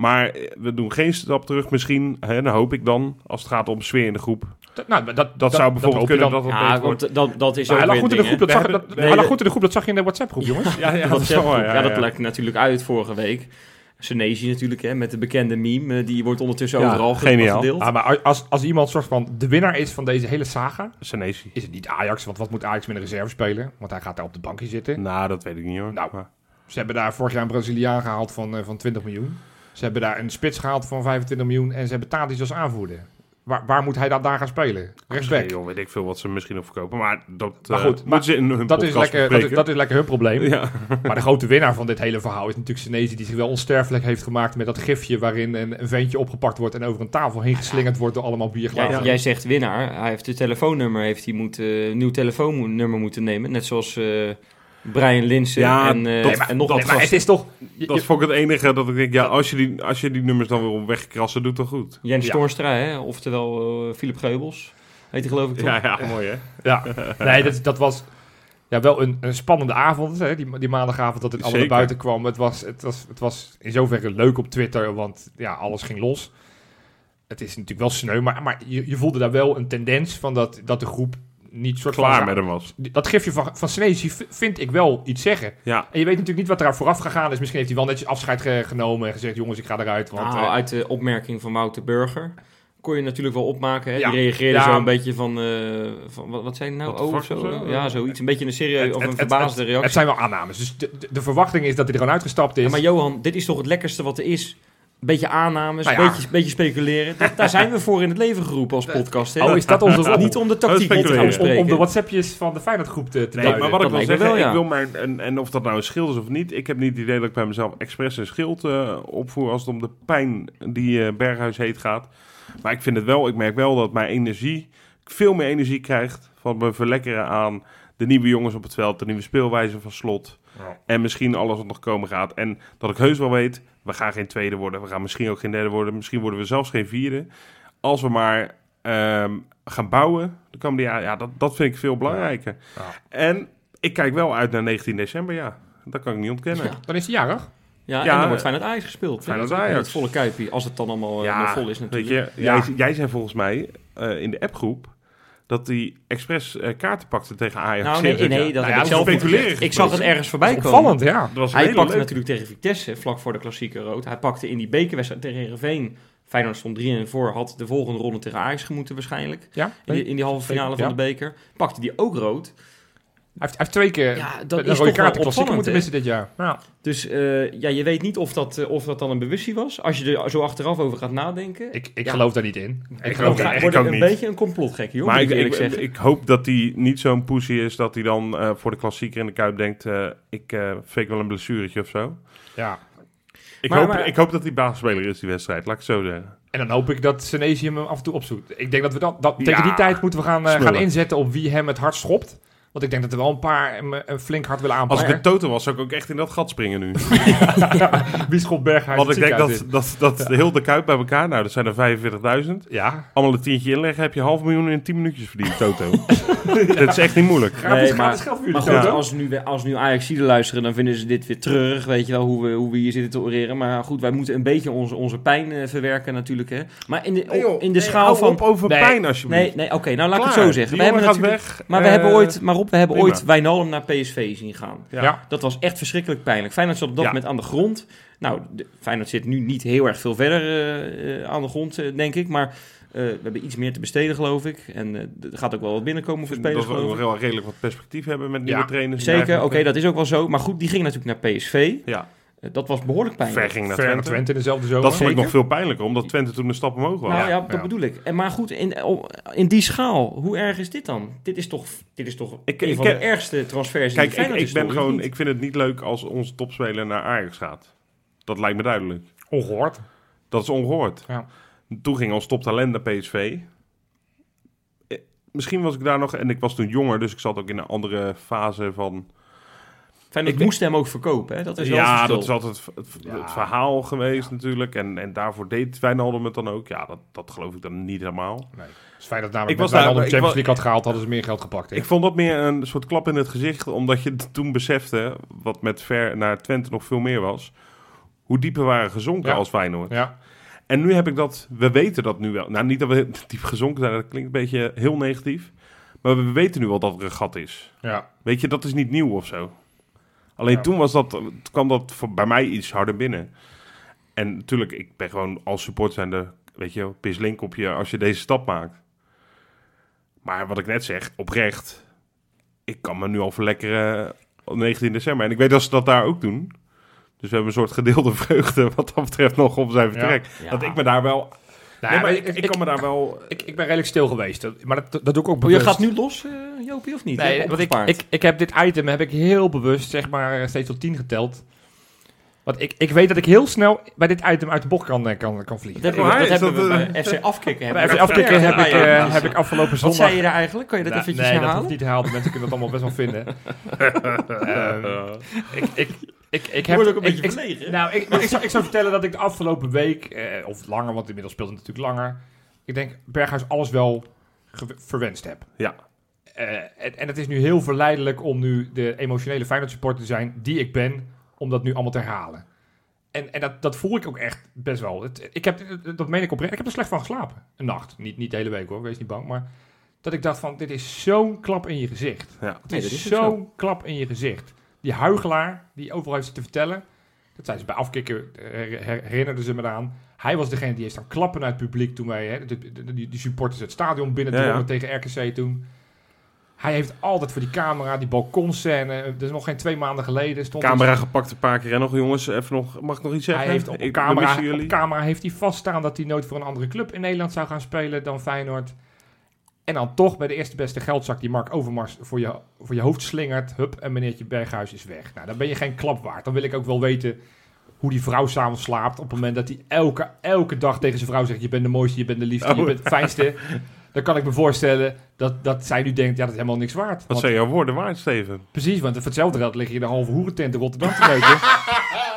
Maar eh, we doen geen stap terug misschien, hè, dan hoop ik dan, als het gaat om sfeer in de groep. Dat, nou, dat, dat, zou bijvoorbeeld kunnen dan. dat het Ja, beter wordt. dat, dat is Nou, ook hij lag goed in de ding, groep, dat zag, We dat, hebben- hij nee, lag dat- goed in de groep, dat zag je in de WhatsApp groep, <laughs> jongens. Ja, ja, dat, ja, ja, dat ja. lekt natuurlijk uit vorige week. Senesi natuurlijk, hè, met de bekende meme. eh, Die wordt ondertussen Ja, overal ge- geniaal. gedeeld. Ah, maar als, als iemand soort van de winnaar is van deze hele saga, Senesi. is het niet Ajax. Want wat moet Ajax met een reserve spelen? Want hij gaat daar op de bankje zitten. Nou, dat weet ik niet hoor. Nou, Maar- Ze hebben daar vorig jaar een Braziliaan gehaald van, eh, van 20 miljoen. Ze hebben daar een spits gehaald van 25 miljoen. En ze hebben Tadic als aanvoerder. Waar, waar moet hij dan daar gaan spelen? Rechtsback. Nee, weet ik veel wat ze misschien nog verkopen. Maar dat Maar eh, goed, moeten maar ze in hun Dat is, lekker, dat, is, bespreken. dat is lekker hun probleem. Ja. Maar de grote winnaar van dit hele verhaal is natuurlijk Senezi... die zich wel onsterfelijk heeft gemaakt met dat gifje... waarin een, een ventje opgepakt wordt... en over een tafel heen geslingerd wordt door allemaal bierglazen. Jij, jij zegt winnaar. Hij heeft het telefoonnummer, heeft hij een nieuw telefoonnummer moeten nemen. Net zoals eh, Brian Linsen Ja, en, eh, dat- Nee, en nog nee, wat maar het is toch... je- Dat je- vond ik het enige dat ik denk, ja, als je die, als je die nummers dan weer om wegkrassen, doet dat goed. Jens Ja. Hè? oftewel eh Philip Geubels. Heet hij geloof ik toch? Ja, ja, mooi hè. Ja, nee, dat, dat was ja, wel een, een spannende avond, hè, die, die maandagavond dat het allemaal naar buiten kwam. Het was, het, was, het was in zoverre leuk op Twitter, want ja, alles ging los. Het is natuurlijk wel sneu, maar, maar je, je voelde daar wel een tendens van dat, dat de groep niet soort Klaar van... met hem was. Dat gifje van, van vind ik wel iets zeggen. Ja, En je weet natuurlijk niet wat eraan vooraf gegaan is. Misschien heeft hij wel netjes afscheid ge- genomen en gezegd... jongens, ik ga eruit, want... Nou, eh, uit de opmerking van Wouter Burger. kon je natuurlijk wel opmaken. Hè? Ja. Die reageerde Ja. zo een beetje van, eh, van wat, wat zijn nou? The Oh, of zo. Ja, zoiets. Een beetje een serieus Het- of het- een het- verbaasde Het reactie. zijn wel aannames. Dus de, de, de verwachting is dat hij er gewoon uitgestapt is. Ja, maar Johan, dit is toch het lekkerste wat er is? Een beetje aannames, Nou een ja. beetje, beetje speculeren. Daar- Daar zijn we voor in het leven geroepen als podcast. Hè? oh, is dat onze <laughs> rol? Niet om de tactiek Oh, rond te gaan speculeren. om, de WhatsAppjes van de Feyenoordgroep te, te Nee, duiden. maar wat ik wil zeggen, wel, ja. ik wil mijn, en, en of dat nou een schild is of niet, ik heb niet het idee dat ik bij mezelf expres een schild eh, opvoer als het om de pijn die eh, Berghuis heet gaat. Maar ik vind het wel, ik merk wel dat mijn energie, ik veel meer energie krijgt van me verlekkeren aan de nieuwe jongens op het veld, de nieuwe speelwijze van slot. Ja. En misschien alles wat nog komen gaat. En dat ik heus wel weet, we gaan geen tweede worden. We gaan misschien ook geen derde worden. Misschien worden we zelfs geen vierde. Als we maar ehm, gaan bouwen de komende jaren, ja, dat, dat vind ik veel belangrijker. Ja. En ik kijk wel uit naar 19 december, ja. Dat kan ik niet ontkennen. Ja. Dan is hij jarig. Ja, Ja, en dan wordt Feyenoord Ajax gespeeld. Feyenoord? Ajax. Het volle kuipje, als het dan allemaal eh, nog vol is weet natuurlijk. je, Ja. jij, jij zei volgens mij eh, in de appgroep dat hij expres eh, kaarten pakte tegen Ajax. Nou, nee, <laughs> nee, ja. dat Nou ja, ik zelf speculeren. Ik zag het ergens voorbij komen. Opvallend, ja. Dat was een Hij pakte natuurlijk tegen Vitesse, vlak voor de klassieke rood. Hij pakte in die bekerwedstrijd tegen Heerenveen. Feyenoord stond 3 en voor, had de volgende ronde tegen Ajax gemoeten waarschijnlijk. Ja, In die, in die halve finale Ja. van de beker. Pakte die ook rood. Hij heeft, hij heeft twee keer Ja, dat een is rode kaart klassieker moeten missen dit jaar. Ja. Dus eh, ja, je weet niet of dat, eh, of dat dan een bewustzijn was. Als je er zo achteraf over gaat nadenken. Ik, ik Ja. geloof daar niet in. Ik Ik geloof daar echt ook een niet. beetje een complotgek, joh. Maar ik, ik eerlijk ik, ik hoop dat hij niet zo'n pussy is dat hij dan eh, voor de klassieker in de Kuip denkt... eh, ik fake wel een blessuretje of zo. Ja. Ik, Maar- hoop, maar- ik hoop dat hij basisspeler is die wedstrijd, laat ik het zo zeggen. En dan hoop ik dat Senesi hem af en toe opzoekt. Ik denk dat we dat, dat Ja. tegen die tijd moeten we gaan, gaan inzetten op wie hem het hart schopt. Want ik denk dat er wel een paar eh, een flink hard willen Als aanpakken. ik een toto was, zou ik ook echt in dat gat springen nu. <laughs> Wie schopt Berghuis Want ik denk dat, dat, dat de heel de Kuip bij elkaar... Nou, dat zijn er 45.000. in? Ja. Allemaal een tientje inleggen, heb je half miljoen in 10 minuutjes verdiend, toto. <laughs> dat is echt niet moeilijk. Gratis, Nee, maar- geld voor Maar goed, als nu, als nu Ajax luisteren, dan vinden ze dit weer terug. Weet je wel, hoe we, hoe we hier zitten te oreren. Maar goed, wij moeten een beetje onze, onze pijn eh, verwerken natuurlijk. Hè. Maar in de, Nee, joh. in de Nee, schaal hou van... op over Nee. pijn alsjeblieft. Nee, nee oké, nou laat ik het zo zeggen. We hebben gaat natuurlijk, weg. maar we Eh, hebben ooit, maar Rob, we hebben prima. ooit Wijnaldum naar PSV zien gaan. Ja. Ja. Dat was echt verschrikkelijk pijnlijk. Feyenoord zat op dat Ja. moment aan de grond. Nou, de, Feyenoord zit nu niet heel erg veel verder eh, eh, aan de grond, eh, denk ik. Maar eh, we hebben iets meer te besteden, geloof ik. En eh, er gaat ook wel wat binnenkomen voor spelers, dat we ook ik. wel redelijk wat perspectief hebben met nieuwe Ja, trainers. Zeker, oké, dat is ook wel zo. Maar goed, die ging natuurlijk naar PSV. Ja, dat was behoorlijk pijnlijk. ver ging naar Twente. Twente in dezelfde zomer. Dat vond ik nog veel pijnlijker, omdat Twente toen een stap omhoog was. Nou ja, Ja, dat ja. bedoel ik. En, maar goed, in, in die schaal, hoe erg is dit dan? Dit is toch, dit is toch Ik- een ik van de ergste transfers Kijk, in de ik, ik ben gewoon, ik vind het niet leuk als onze topspeler naar Ajax gaat. Dat lijkt me duidelijk. Ongehoord. Dat is ongehoord. Ja. Toen ging ons toptalent naar PSV. Eh, Misschien was ik daar nog, en ik was toen jonger, dus ik zat ook in een andere fase van... Feyenoord ik- moest hem ook verkopen, hè? Dat is wel Ja, dat is altijd het, het- Ja. het verhaal geweest natuurlijk. En, en daarvoor deed Wijnaldum het dan ook. Ja, dat, dat geloof ik dan niet helemaal. Nee. Het is fijn dat namelijk Ik was was daar- Champions League had gehaald, hadden ze meer geld gepakt. hè? Ik vond dat meer een soort klap in het gezicht, omdat je <laughs> toen besefte, wat met ver naar Twente nog veel meer was, hoe diep we waren gezonken Ja. als Feyenoord. ja. En nu heb ik dat, we weten dat nu wel. Nou, niet dat we <laughs> diep gezonken zijn, dat klinkt een beetje heel negatief. Maar we weten nu wel dat er een gat is. ja. Weet je, dat is niet nieuw of zo. Alleen Ja. toen was dat, kwam dat voor, bij mij iets harder binnen. En natuurlijk, ik ben gewoon als support zijnde, weet je, pislink op je als je deze stap maakt. Maar wat ik net zeg, oprecht, ik kan me nu al verlekkeren op 19 december. En ik weet dat ze dat daar ook doen. Dus we hebben een soort gedeelde <laughs> vreugde wat dat betreft nog op zijn vertrek. Ja. Dat ik me daar wel... Nou, nee, maar maar ik, ik, kan me daar wel... ik, ik ben redelijk stil geweest. Dat- Maar dat, dat doe ik ook Oh, je bewust. gaat nu los, eh, Jopie, of niet? Je Nee, want ik, ik, ik heb dit item heb ik heel bewust, zeg maar, steeds tot 10 geteld. Want ik, ik weet dat ik heel snel bij dit item uit de bocht kan, eh, kan, kan vliegen. dat hebben is dat hebben dat, we bij FC Afkikken. hebben Bij dat afkicken heb ik, eh, heb ik afgelopen Wat zondag... zei je daar eigenlijk? Kan je dat Nou, eventjes nee, dat herhalen? hoeft niet herhaald. Mensen kunnen dat allemaal best wel vinden. <laughs> Ehm, ik, ik, ik, ik heb... wordt ook een ik- beetje ik- verlegen. Nou, ik, ik, zou, ik zou vertellen dat ik de afgelopen week, eh, of langer, want inmiddels speelt het natuurlijk langer. Ik denk Berghuis alles wel verwenst heb. Ja. Eh, en, en het is nu heel verleidelijk om nu de emotionele Feyenoord supporter te zijn die ik ben, om dat nu allemaal te herhalen. En, en dat, dat voel ik ook echt best wel. Het, ik heb, dat meen ik oprecht. Ik heb er slecht van geslapen. Een nacht. Niet, niet de hele week hoor, wees niet bang. Maar dat ik dacht van, dit is zo'n klap in je gezicht. Ja. Het Nee, is, zo'n klap in je gezicht. Die huigelaar die overal heeft te vertellen. Dat zijn ze bij afkikken, her- herinnerden ze me eraan. Hij was degene die heeft staan klappen naar het publiek toen wij, hè, de, de- die, die supporters het stadion binnen Ja, ja. tegen RKC toen. Hij heeft altijd voor die camera, die balkonscène, dat is nog geen twee maanden geleden. Stond Camera gepakt een paar keer. En nog jongens, even nog, mag ik nog iets zeggen? hij heeft op, Ik- camera, op camera heeft hij vaststaan dat hij nooit voor een andere club in Nederland zou gaan spelen dan Feyenoord. En dan toch bij de eerste beste geldzak die Mark Overmars voor je, voor je hoofd slingert. Hup, en meneertje Berghuis is weg. Nou, dan ben je geen klap waard. Dan wil ik ook wel weten hoe die vrouw s'avonds slaapt. Op het moment dat hij elke, elke dag tegen zijn vrouw zegt... je bent de mooiste, je bent de liefste, je Oh. bent het fijnste. <laughs> Dan kan ik me voorstellen dat, dat zij nu denkt... ja, dat is helemaal niks waard. Wat Want- zijn jouw woorden waard, Steven? Precies, want voor hetzelfde geld lig je in de halve hoerentent in Rotterdam te neuken. <laughs>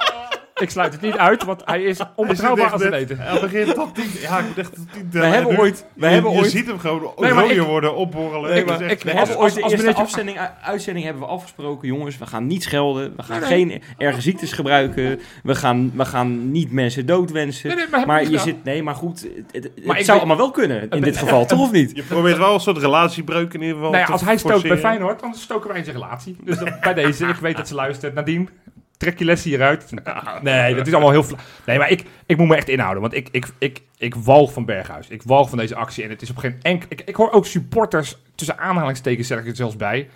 ik sluit het niet uit, want hij is onbetrouwbaar als een eten. Hij begint tot tien. Ja, ik dacht tot tien. We hebben ooit... We je, hebben je ooit ziet hem gewoon rooier ik- worden, opborrelen. Nee, maar ik- We Als- hebben als- ooit de als eerste afzending, uitzending hebben we afgesproken, jongens. We gaan niet schelden. We gaan Nee, geen erge ziektes gebruiken. We gaan, we gaan niet mensen doodwensen. Nee, nee, maar je zit... Nee, maar goed. Het, het- het zou allemaal wel kunnen in <laughs> dit geval, toch of niet? Je probeert wel een soort relatiebreuk in ieder geval Nou ja, te als hij stookt bij. Feyenoord, dan stoken wij in zijn relatie. Dus bij deze, ik weet dat ze luistert. Nadien, trek je les hieruit. <laughs> Nee, dat is allemaal heel... Nee, maar ik, ik moet me echt inhouden. Want ik, ik, ik, ik walg van Berghuis. Ik walg van deze actie. En het is op geen enkel... Ik, ik hoor ook supporters, tussen aanhalingstekens zeg ik het zelfs bij...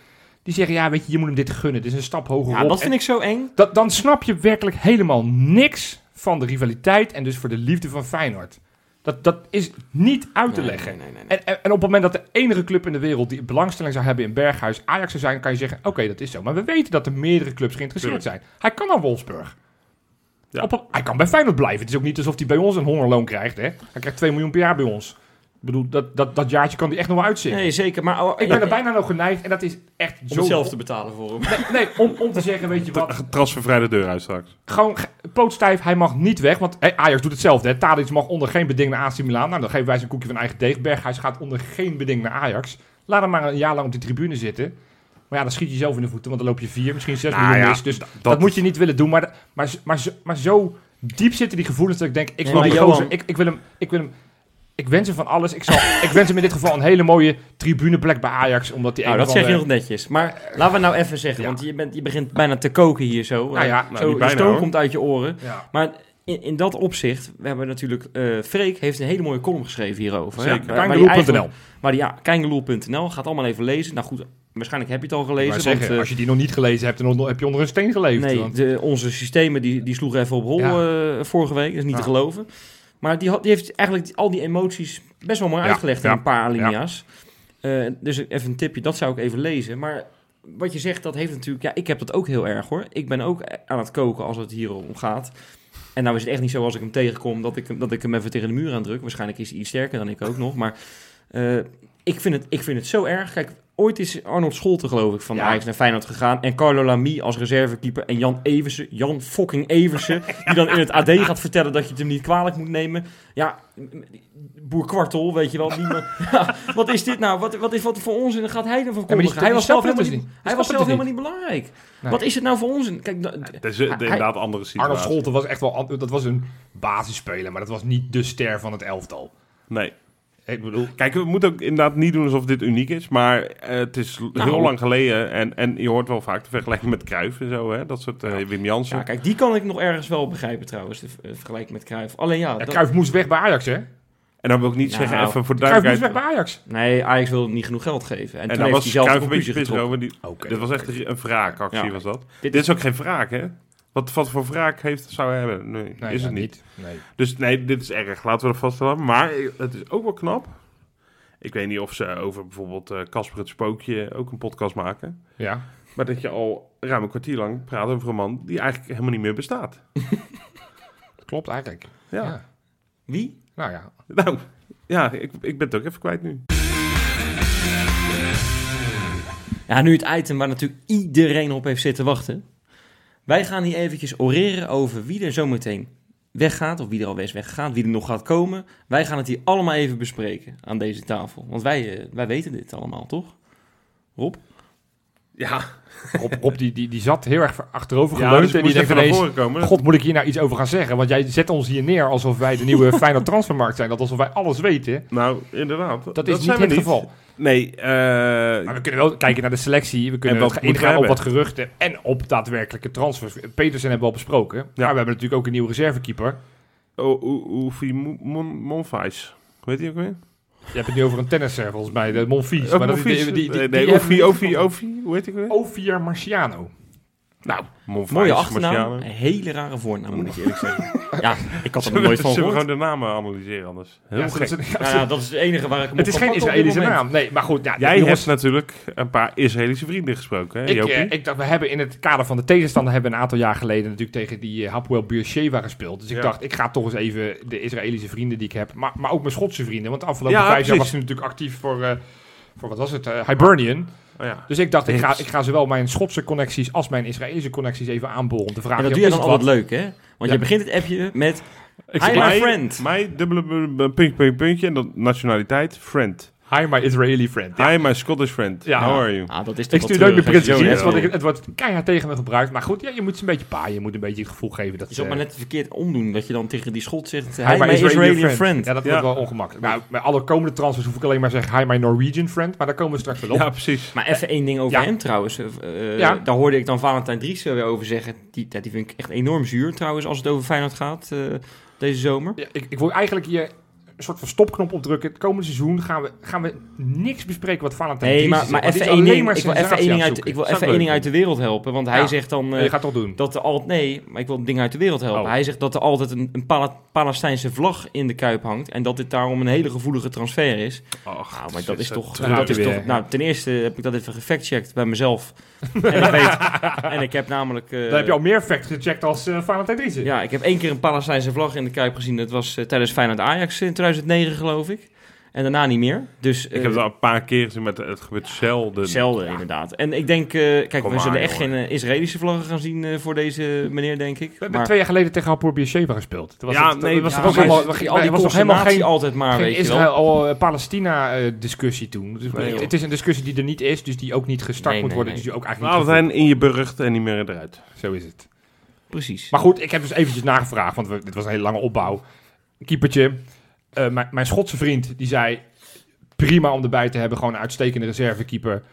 Die zeggen, ja, weet je, je moet hem dit gunnen. Dit is een stap hoger Ja, op. dat En vind ik zo eng. dat, dan snap je werkelijk helemaal niks van de rivaliteit... en dus voor de liefde van Feyenoord. Dat, dat is niet uit te Nee, leggen. nee, nee. En, en, en op het moment dat de enige club in de wereld die belangstelling zou hebben in Berghuis Ajax zou zijn, kan je zeggen: Oké, dat is zo. Maar we weten dat er meerdere clubs geïnteresseerd zijn. Hij kan naar Wolfsburg. Ja. Op een- hij kan bij Feyenoord blijven. Het is ook niet alsof hij bij ons een hongerloon krijgt. Hè? Hij krijgt 2 miljoen per jaar bij ons. Bedoel, dat, dat, dat jaartje kan hij echt nog wel uitzingen. Nee, zeker. Maar oh, ik ben er bijna nog geneigd en dat is echt om zo. zelf te betalen voor hem. Nee, nee, om, om te zeggen: Weet je wat, Transfervrij de deur uit straks. gewoon ge- pootstijf, hij mag niet weg. Want hey, Ajax doet hetzelfde. Hè. Tadic mag onder geen beding naar AC Milan. Nou, dan geven wij zijn koekje van eigen deeg. Berghuis gaat onder geen beding naar Ajax. Laat hem maar een jaar lang op de tribune zitten. Maar ja, dan schiet je zelf in de voeten, want dan loop je vier, misschien zes Nou miljoen ja, mis. Dus dat, moet je niet willen doen. Maar, maar, maar, zo- maar zo diep zitten die gevoelens dat ik denk, ik, wil maar die Johan- gozer, ik, ik wil hem... Ik wil hem ik wens hem van alles. Ik, zal, ik wens hem in dit geval een hele mooie tribuneplek bij Ajax. Omdat hij Nou, dat zeg je de- nog netjes. Maar laten we nou even zeggen, Ja. want je, bent, je begint bijna te koken hier zo. Nou ja, nou, zo de stoom hoor. komt uit je oren. Ja. Maar in, in dat opzicht, we hebben natuurlijk... eh Freek heeft een hele mooie column geschreven hierover. Zeker. Die Maar die, ja, Kangeloel.nl. Gaat allemaal even lezen. Nou goed, waarschijnlijk heb je het al gelezen. wou want, zeggen, eh, als je die nog niet gelezen hebt, dan heb je onder een steen geleefd. Nee, want- de, onze systemen die, die sloegen even op hol eh, vorige week. Dat is niet te geloven. Maar die, heeft eigenlijk al die emoties best wel mooi Ja, uitgelegd in ja, een paar alinea's. Eh, dus even een tipje, dat zou ik even lezen. Maar wat je zegt, dat heeft natuurlijk... Ja, ik heb dat ook heel erg hoor. Ik ben ook aan het koken als het hier om gaat. En nou is het echt niet zo als ik hem tegenkom dat ik, hem- dat ik hem even tegen de muur aan druk. Waarschijnlijk is hij iets sterker dan ik ook nog. Maar eh, ik, vind het, ik vind het zo erg. Kijk, ooit is Arnold Scholten geloof ik van Ja. Ajax naar Feyenoord gegaan. En Carlo Lamy als reservekeeper. En Jan Eversen, Jan fucking Eversen. <laughs> die dan in het AD gaat vertellen dat je het hem niet kwalijk moet nemen. Ja, boer Kwartel, weet je wel. <laughs> Ja, wat is dit nou? Wat, wat is wat voor onzin? Dan gaat hij ervan maar die- kondigen. hij was zelf helemaal niet, niet. hij was zelf helemaal niet belangrijk. Nee. Wat is het nou voor onzin? Kijk, da- Het is eh, Hij- inderdaad andere situatie. Arnold Scholten was echt wel... Dat was een basisspeler, maar dat was niet de ster van het elftal. Nee. Ik bedoel... Kijk, we moeten ook inderdaad niet doen alsof dit uniek is. Maar eh, het is l- Nou. heel lang geleden. En, en je hoort wel vaak de vergelijking met Cruijff en zo. Hè? Dat soort eh, Wim Jansen. ja, kijk, die kan ik nog ergens wel begrijpen trouwens. De eh, vergelijking met Cruijff. Alleen ja, dat- Cruijff moest weg bij Ajax, hè? En dan wil ik niet Nou, zeggen, even voor Cruijff moest weg duidelijkheid. bij Ajax. Nee, Ajax wilde niet genoeg geld geven. En, En toen daar heeft was hij zelf de een beetje getrokken. over. Die, was echt een wraakactie, Ja. was dat. Dit Dit is ook geen wraak, hè? Wat, wat voor wraak heeft, zou hij hebben? Nee, Nee, is ja, het niet. Nee. Dus nee, dit is erg. Laten we dat vaststellen. Maar het is ook wel knap. Ik weet niet of ze over bijvoorbeeld eh, Casper het Spookje ook een podcast maken. Ja. Maar dat je al ruim een kwartier lang praat over een man die eigenlijk helemaal niet meer bestaat. <laughs> Klopt eigenlijk. Ja. Ja. Wie? Nou ja. Nou, ja, ik, ik ben het ook even kwijt nu. Ja, nu het item waar natuurlijk iedereen op heeft zitten wachten. Wij gaan hier eventjes oreren over wie er zometeen weggaat, of wie er al is weggegaan, wie er nog gaat komen. Wij gaan het hier allemaal even bespreken aan deze tafel. Want wij, eh, wij weten dit allemaal, toch? Rob? Ja, Rob, Rob die, die, die zat heel erg achterover ja geleund. dus en die denkt ineens... komen. God, moet ik hier nou iets over gaan zeggen? Want jij zet ons hier neer alsof wij de nieuwe <laughs> Feyenoord transfermarkt zijn. Dat alsof wij alles weten. Nou, inderdaad. Dat is niet het geval. Nee, eh, Maar we kunnen wel kijken naar de selectie. We kunnen En wat het moeten we ingaan op wat geruchten. En op daadwerkelijke transfers. Petersen hebben we al besproken. Maar we hebben natuurlijk ook een nieuwe reservekeeper. Oh, Oefie Monfais. Weet je ook weer? Je hebt het nu over een tennisser volgens mij, de Monfils. Oh, maar dat Monfils. die, die, die, Nee, die Oefie, gevonden. Oefie. Hoe heet ik weer? Ovier Marciano. Nou, Monfais, Mooie achternaam, een hele rare voornaam moet ik je eerlijk zeggen. <laughs> Ja, ik had er nog nooit van zullen we gewoon de namen analyseren anders? Heel Ja, gek. dat is- Nou ja, dat is het enige waar ik het is geen Israëlische naam. Nee, maar goed. Ja, Jij jongens, hebt natuurlijk een paar Israëlische vrienden gesproken, hè, Ik, eh, ik dacht, we hebben in het kader van de tegenstander hebben een aantal jaar geleden natuurlijk tegen die uh, Hapoel Beersheva gespeeld. Dus ik Ja. dacht, ik ga toch eens even de Israëlische vrienden die ik heb, maar, maar ook mijn Schotse vrienden. Want de afgelopen Ja, vijf jaar was hij natuurlijk actief voor, eh, voor wat was het, eh, Hibernian. Oh, ja. Dus ik dacht, ik ga, ik ga zowel mijn Schotse connecties als mijn Israëlische connecties even aanboren om te vragen. En dat doe je is dan altijd wat? leuk, hè? Want Ja. je begint het appje met... Ik Hi, my Mij- friend. Mij, dubbele puntje, puntje. En dan nationaliteit, friend. Hi, my Israeli friend. Ja. Hi, my Scottish friend. Ja. How are you? Ah, dat is toch Ik stuur je Brits zo'n want ik, het wordt keihard tegen me gebruikt. Maar goed, ja, je moet ze een beetje paaien. Je moet een beetje het gevoel geven dat Je zou maar net verkeerd omdoen, dat je dan tegen die schot zegt... Hi, Hi, my Israeli friend. Ja, dat Ja. wordt wel ongemakkelijk. Nou, bij alle komende transfers hoef ik alleen maar te zeggen... Hi, my Norwegian friend. Maar daar komen we straks wel op. Ja, precies. Maar even één ding over Ja. hem trouwens. Ja. Daar hoorde ik dan Valentijn Dries weer over zeggen. Die, die vind ik echt enorm zuur trouwens als het over Feyenoord gaat eh, deze zomer. Ja, ik, ik wil eigenlijk hier een soort van stopknop opdrukken. Het komende seizoen gaan we, gaan we niks bespreken wat Valentijn Nee, maar, maar even één ding, maar ik wil even één ding uit, ik wil even één ding uit de wereld helpen. Want hij Ja. zegt dan... zoeken. eh, Je gaat toch doen. dat er altijd... Nee, maar ik wil dingen uit de wereld helpen. Oh. Hij zegt dat er altijd een, een Pala- Palestijnse vlag in de Kuip hangt. En dat dit daarom een hele gevoelige transfer is. Ach, Nou, maar dat is toch... Dat is weer, toch nou, ten eerste heb ik dat even gefactcheckt bij mezelf. <laughs> en, ik weet, en ik heb namelijk... eh, Dan heb je al meer facts gecheckt als eh Valentijn. Ja, ik heb één keer een Palestijnse vlag in de Kuip gezien. Dat was tijdens Feyenoord Ajax in 2009, geloof ik. En daarna niet meer. Dus Ik heb eh, het al een paar keer gezien, maar het, gebeurt zelden. zelden inderdaad. En ik denk, eh, kijk, Kom we zullen echt jongen. geen eh, Israëlische vlaggen gaan zien voor deze meneer, denk ik. We hebben Maar- twee jaar geleden tegen Hapoel Beersheva gespeeld. Toen was Ja, het, nee, dat was ja, toch ook maar helemaal, al die was nog helemaal geen, altijd maar, geen weet. Israël-Palestina-discussie toen. Dus Nee, het is een discussie die er niet is, dus die ook niet gestart Nee, moet nee, worden. nee. Dus die ook eigenlijk niet Valentijn in je burcht en niet meer eruit. Zo is het. Precies. Maar goed, ik heb dus eventjes nagevraagd, want we, dit was een hele lange opbouw. Keepertje. Eh, mijn, mijn Schotse vriend, die zei... Prima om erbij te hebben, gewoon een uitstekende reservekeeper.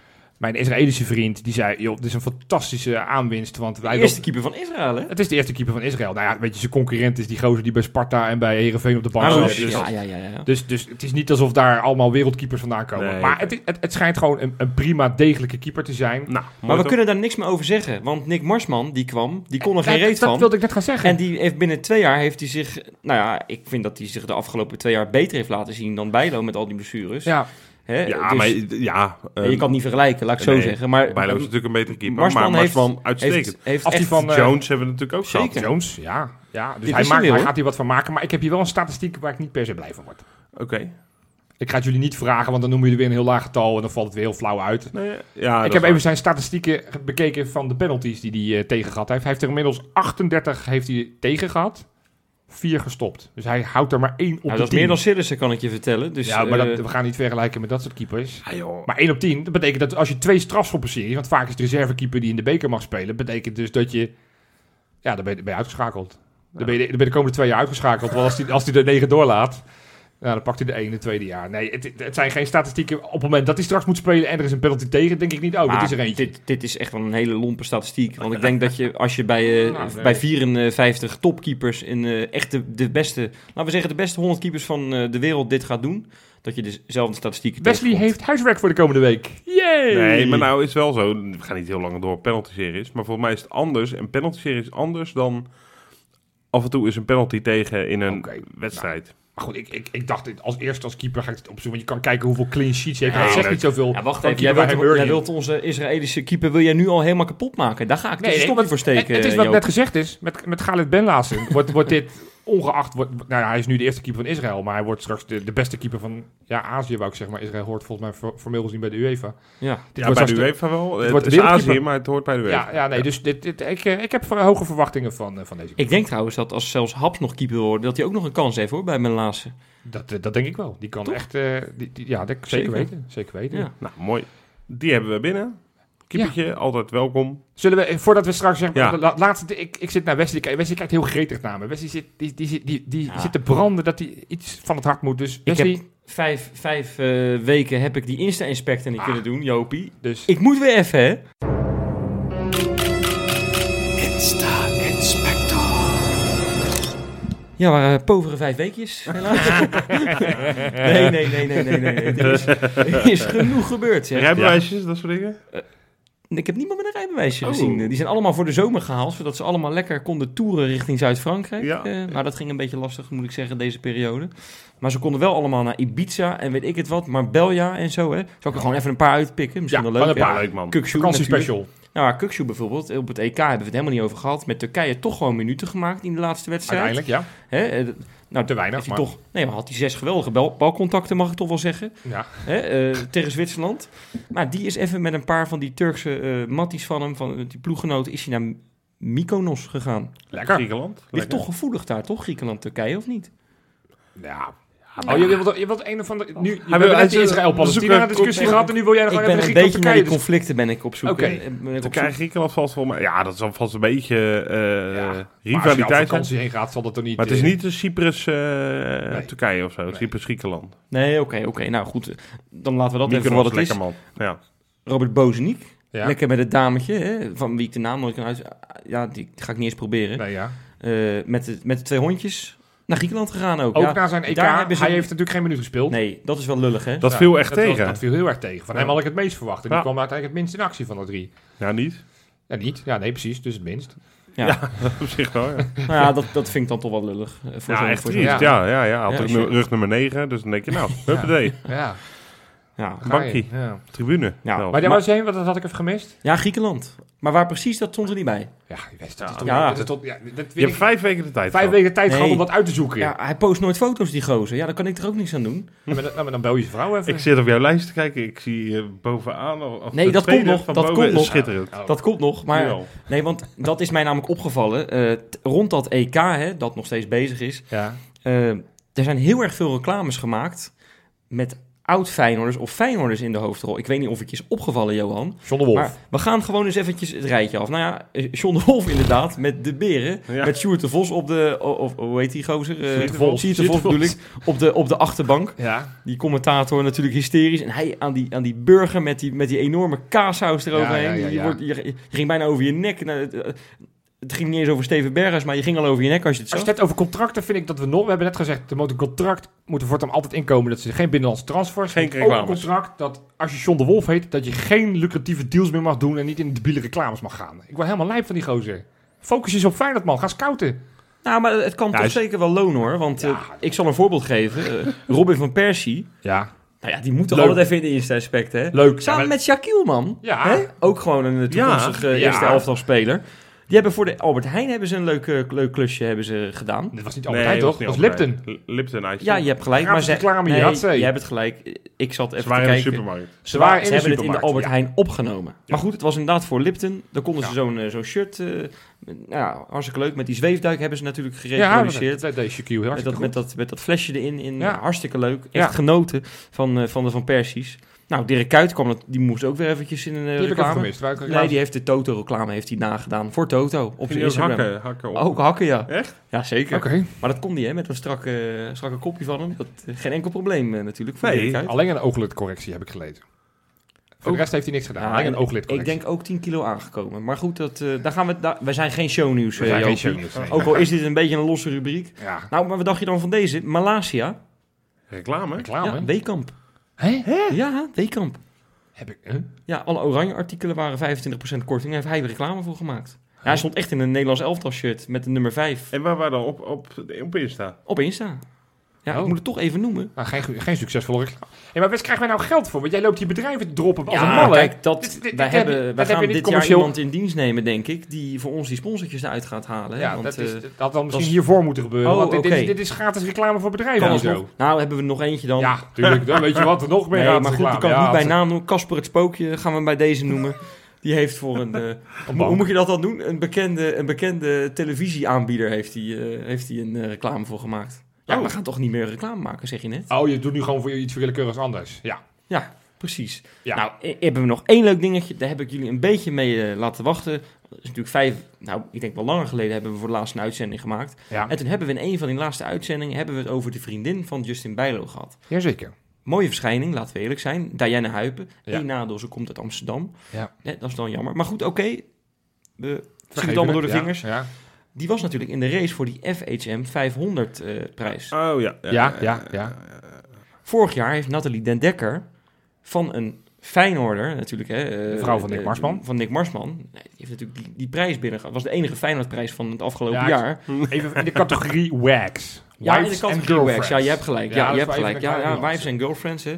Mijn Israëlische vriend, die zei... Joh, dit is een fantastische aanwinst, want de wij... eerste keeper van Israël, hè? Het is de eerste keeper van Israël. Nou ja, weet je, zijn concurrent is die gozer die bij Sparta en bij Herenveen op de bank Harouz. zat. Dus, ja, ja, ja, ja. dus, dus het is niet alsof daar allemaal wereldkeepers vandaan komen. Nee, maar het, het, het schijnt gewoon een, een prima, degelijke keeper te zijn. Nou, Maar we toch? kunnen daar niks meer over zeggen. Want Nick Marsman, die kwam, die kon er geen dat, reet dat van. wilde ik net gaan zeggen. En die heeft binnen twee jaar heeft hij zich... Nou ja, ik vind dat hij zich de afgelopen twee jaar beter heeft laten zien dan Bijlo met al die blessures. ja, Hè? Ja, Dus- maar ja... je kan het niet vergelijken, laat ik zo zeggen. Maar Bijlo is natuurlijk een betere keeper, Marsman maar heeft- Marsman uitstekend. heeft, heeft Als die echt- van, eh, Jones hebben we natuurlijk ook Zeker. gehad. Jones, ja. ja. Dus hij, maakt, hij gaat hier wat van maken. Maar ik heb hier wel een statistiek waar ik niet per se blij van word. Oké. Ik ga het jullie niet vragen, want dan noemen jullie weer een heel laag getal en dan valt het weer heel flauw uit. Nee, ja, ik heb even zijn statistieken bekeken van de penalties die hij eh, tegen gehad heeft. Hij heeft er inmiddels 38 heeft hij tegen gehad. Vier gestopt. Dus hij houdt er maar één op Nou, de dat is 10. meer dan Sillissen, kan ik je vertellen. Dus, ja, maar eh, dat, we gaan niet vergelijken met dat soort keepers. Ah, joh. Maar 1 op 10, dat betekent dat als je twee strafschoppen serie, want vaak is de reservekeeper die in de beker mag spelen, betekent dus dat je, ja, dan ben je, dan ben je uitgeschakeld. Dan ben je, dan ben je de komende twee jaar uitgeschakeld. Want als hij als die er negen doorlaat, nou, dan pakt hij de ene, tweede jaar. Nee, het, het zijn geen statistieken. Op het moment dat hij straks moet spelen en er is een penalty tegen, denk ik niet, oh, maar dit is er eentje. Dit, dit is echt wel een hele lompe statistiek. Want ik denk dat je, als je bij, eh, Nou, nee. bij 54 topkeepers in eh, echt de, de beste, laten we zeggen de beste 100 keepers van eh, de wereld dit gaat doen, dat je dezelfde statistieken Wesley tegenkomt. heeft huiswerk voor de komende week. Yay! Nee, maar nou is het wel zo. We gaan niet heel lang door penalty-series. Maar volgens mij is het anders. En penalty-serie is anders dan... Af en toe is een penalty tegen in een Oké, wedstrijd. Maar goed, ik, ik, ik dacht als eerste als keeper ga ik het opzoeken. Want je kan kijken hoeveel clean sheets je heeft. Nee, dat zegt nee. niet zoveel. Ja, wacht even. Jij wilt, Hibernian. jij wilt onze Israëlische keeper wil jij nu al helemaal kapot maken. Daar ga ik nee, want voor steken. Het, het is wat Joop. net gezegd is. Met, met Khaled Benlassen wordt, wordt dit <laughs> ongeacht... Wordt, nou ja, hij is nu de eerste keeper van Israël. Maar hij wordt straks de, de beste keeper van ja, Azië, wou ik zeggen. Maar Israël hoort volgens mij for- formeel gezien bij de UEFA. Ja. Dit ja, wordt bij de UEFA wel. Het, wordt de is Azië, maar het hoort bij de UEFA. Ja, ja, nee, dus dit, dit, ik, eh, ik heb hoge verwachtingen van, eh, van deze Ik denk trouwens dat als zelfs Haps nog keeper wil worden, dat hij ook nog een kans heeft hoor, bij mijn laatste. Dat, eh, dat denk ik wel. Die kan Toch? echt... eh, die, die- ja, dat zeker, Zeker. weten. Zeker weten. Ja. Nou, mooi. Die hebben we binnen. Keepertje, altijd welkom. Zullen we, eh, voordat we straks zeggen, Ja. la- laatste, ik, ik zit naar Wesley. Wesley kijkt heel gretig naar me. Wesley zit, die, die, zit- die, die Ja. zit te branden dat hij iets van het hart moet. Dus Ik heb vijf, vijf eh, weken heb ik die Insta-inspector niet Ah. kunnen doen, Jopie. dus... Ik moet weer even, hè? Ja, maar uh, povere vijf weekjes, helaas. <laughs> nee, nee, nee, nee, nee, nee. Er is, er is genoeg gebeurd, zeg. Rijbewijsjes, dat soort dingen? Ik heb niemand met een rijbewijsje Oh. gezien. Die zijn allemaal voor de zomer gehaald, zodat ze allemaal lekker konden toeren richting Zuid-Frankrijk. Ja. Eh, maar dat ging een beetje lastig, moet ik zeggen, deze periode. Maar ze konden wel allemaal naar Ibiza en weet ik het wat, Marbella en zo, hè. Zal ik er gewoon even een paar uitpikken? Misschien Ja, wel leuk. een paar. leuk man. Vakantie special. Nou, Kukshoe bijvoorbeeld, op het EK hebben we het helemaal niet over gehad. Met Turkije toch gewoon minuten gemaakt in de laatste wedstrijd. Uiteindelijk, ja. Hè? eh, Nou, Te weinig, maar- toch, nee, maar had hij zes geweldige bal, balcontacten, mag ik toch wel zeggen. ja. Hè, eh, tegen Zwitserland. Maar die is even met een paar van die Turkse eh matties van hem, van die ploeggenoten, is hij naar Mykonos gegaan. Lekker. Griekenland. Ligt Lekker. toch gevoelig daar, toch? Griekenland, Turkije of niet? Ja. Oh, je wilt, je wilt een van de... Nu, je hebt hij net zoeken- discussie gehad en nu wil jij nog Ik ben een beetje naar die Turkije. conflicten ben ik op zoek. Oké. hè. Ben ik op Turkije, zoek. Griekenland valt voor mij... Ja, dat zal vast een beetje eh Ja, Maar als je op rivaliteit zijn. vakantie heen gaat, zal dat er niet... Maar het is eh, niet de Cyprus eh, Turkije of zo. Nee. Cyprus Griekenland. Nee, oké, oké. Nou goed, dan laten we dat even wat het is. lekker man. Ja. Robert Bozeniek, Ja. lekker met het dametje, hè, van wie ik de naam nooit kan uit... Ja, die ga ik niet eens proberen. Nee, ja. Eh, met, de, met de twee hondjes naar Griekenland gegaan ook. Ook ja, na zijn EK, daar hebben ze- hij heeft natuurlijk geen minuut gespeeld. Nee, dat is wel lullig, hè? Dat Ja, viel echt dat was- tegen. dat viel heel erg tegen. Van Ja. hem had ik het meest verwacht. En die Ja. kwam uiteindelijk het minst in actie van de drie. Ja, niet? Ja, niet. Ja, nee, precies. Dus het minst. Ja. <laughs> Op zich wel, ja. Nou ja, dat, dat vind ik dan toch wel lullig. eh, Voor Ja, echt voor triest. ja. Ja, ja, ja. Had Ja, rug nummer 9, dus dan denk je, nou, <laughs> huppatee. Ja, Ja. Bankie. Ja. Tribune. Ja. Maar daar was je heen, dat had ik even gemist. ja, Griekenland. Maar waar precies, dat stond er niet bij. Ja, je wist Ja. dat. Ja. dat ja, weet Je hebt vijf weken de tijd Vijf gehad. weken tijd Nee. gehad om dat uit te zoeken. Ja, hij post nooit foto's, die gozer. Ja, daar kan ik er ook niks aan doen. Ja, maar, dan, nou, maar dan bel je je vrouw even. Ik zit op jouw lijst te kijken. Ik zie eh, bovenaan... Of Nee, dat komt nog, dat komt nog. Schitterend. Oh. Dat komt nog, maar... Nee, want dat is mij namelijk opgevallen. eh, t- rond dat EK, hè, dat nog steeds bezig is... Ja. eh, er zijn heel erg veel reclames gemaakt... met oud-Feyenoorders of Feyenoorders in de hoofdrol. Ik weet niet of het je is opgevallen, Johan. John de Wolf. Maar we gaan gewoon eens eventjes het rijtje af. Nou ja, eh, John de Wolf inderdaad, met de beren. Ja. Met Sjoerd de Vos op de... Of, hoe heet die gozer? Eh, Sjoerd de Vos. Sjoerd de Vos bedoel ik. Op de, op de achterbank. ja. Die commentator natuurlijk hysterisch. En hij aan die, aan die burger met die, met die enorme kaassaus eroverheen. Ja, ja, ja, Je, ja. wordt, je, je ging bijna over je nek. Nou, het, eh, het ging niet eens over Steven Bergers, maar je ging al over je nek als je het Als zag. je het over contracten, vind ik dat we nog... We hebben net gezegd, er moet een contract moet er voortaan altijd inkomen dat ze geen binnenlandse transfers. Geen ook een reclames. contract dat als je John de Wolf heet, dat je geen lucratieve deals meer mag doen en niet in debiele reclames mag gaan. Ik word helemaal lijp van die gozer. Focus je op Feyenoord, man. Ga scouten. Nou, maar het kan Ja, toch is- zeker wel loon hoor. Want eh, ik zal een voorbeeld geven. Eh, Robin van Persie. Ja. Nou ja, die moet er Leuk. altijd even in de eerste aspect, hè? Leuk. Samen Ja, maar- met Shaquille, man. Ja. Hè? Ook gewoon een toekomstige Ja. eerste Ja. elftal speler. Die hebben voor de Albert Heijn hebben ze een leuk, eh, leuk klusje hebben ze gedaan. Dit was niet Nee, Albert Heijn, toch? Dat was Lipton. Lipton ijsje. Ja, je hebt gelijk. Maar ze, reclame, je nee, had ze. je hebt het gelijk. Ik zat even Ze waren te in de kijken. supermarkt. Ze, waren waren, in ze de hebben het in de Albert ja. Heijn opgenomen. Maar goed, het was inderdaad voor Lipton. Daar konden ze Ja. zo'n eh, zo'n shirt... eh, met- nou ja, hartstikke leuk. Met die zweefduik hebben ze natuurlijk Ja, gereproduceerd. dat deed Shaquille heel met, hartstikke dat, met, dat, met dat flesje erin. In, Ja. Hartstikke leuk. Echt Ja. genoten van, eh, van de Van Persies. Nou, Dirk Kuyt kwam, dat- die moest ook weer eventjes in een eh, Die heb ik reclame. Nee, die heeft de Toto-reclame heeft hij nagedaan. Voor Toto, op Ging zijn Instagram. hakken, hakken op? Ook hakken, ja. Echt? Ja, zeker. Oké. Maar dat kon hij, hè, met een strakke, strakke kopje van hem. Dat, eh, geen enkel probleem eh, natuurlijk voor Nee, Dirk Kuyt. Alleen een ooglidcorrectie heb ik gelezen. Voor Ook- de rest heeft hij niks gedaan. Ja, Alleen een en ooglidcorrectie. Ik denk ook 10 kilo aangekomen. Maar goed, dat, eh, daar gaan we, daar, wij zijn geen shownieuws. We eh, zijn geen shownieuws, nee. Ook al is dit een beetje een losse rubriek. Ja. Nou, maar wat dacht je dan van deze? Malasia. Reclame? Reclame. Ja, Weekamp. Hè? Ja, Weekamp. Heb ik... Huh? Ja, alle oranje artikelen waren 25% korting. Daar heeft hij reclame voor gemaakt. Ja, hij stond echt in een Nederlands elftal shirt met de nummer 5 En waar waren dan op, op, op Insta? op Insta. Ja, Oh. ik moet het toch even noemen. Nou, geen, geen succesvolle reclame. Hey, maar waar krijgen wij nou geld voor? Want jij loopt hier bedrijven te droppen als een Ja, malle. kijk, dat, Dit- dit- wij, dit hebben, wij gaan dit jaar iemand in dienst nemen, denk ik, die voor ons die sponsortjes eruit gaat halen. Ja, Want, dat, is, eh, dat had dan misschien is- hiervoor moeten gebeuren. Oh, want dit, is, dit is gratis reclame voor bedrijven alsnog. zo. Nou, hebben we er nog eentje dan. Ja, tuurlijk. Dan weet je wat, er nog meer nee, maar goed, die reclame. kan ik Ja, niet bij naam noemen. Casper het Spookje gaan we bij deze noemen. Die heeft voor een... eh, <laughs> hoe, moet je dat dan doen? Een bekende, een bekende televisieaanbieder heeft hij eh, heeft een reclame voor gemaakt. Ja, Oh. we gaan toch niet meer reclame maken, zeg je net? Oh, je doet nu gewoon voor iets willekeurigs anders. Ja. Ja, precies. Ja. Nou, hebben we nog één leuk dingetje. Daar heb ik jullie een beetje mee eh, laten wachten. Dat is natuurlijk vijf, nou, ik denk wel langer geleden hebben we voor de laatste een uitzending gemaakt. ja. En toen hebben we in een van die laatste uitzendingen hebben we het over de vriendin van Justin Bijlo gehad. Jazeker. Mooie verschijning, laten we eerlijk zijn. Diana Huipen. Ja. Eén nadeel, ze komt uit Amsterdam. Ja. Nee, dat is dan jammer. Maar goed, oké. We zien het allemaal door de vingers. Ja. Die was natuurlijk in de race voor die FHM 500 eh, prijs. Oh ja. Ja, ja, ja. Vorig jaar heeft Nathalie Den Dekker van een Feyenoorder, natuurlijk hè. eh, Vrouw van Nick Marsman. Van Nick Marsman. Nee, die heeft natuurlijk die, die prijs binnengehaald. was de enige Feyenoordprijs van het afgelopen Ja, jaar. <laughs> Even in de categorie wags. Ja, in de Wives and categorie wax. girlfriends. Ja, je hebt gelijk. Ja, Ja, je hebt gelijk. Ja, ja, wives en girlfriends, hè.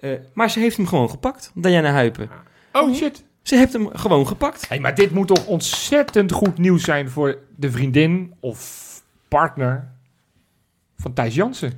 Eh, maar ze heeft hem gewoon gepakt, Diana Huipen. Oh shit. Ze heeft hem gewoon gepakt. Hey, maar dit moet toch ontzettend goed nieuws zijn voor de vriendin of partner van Thijs Jansen.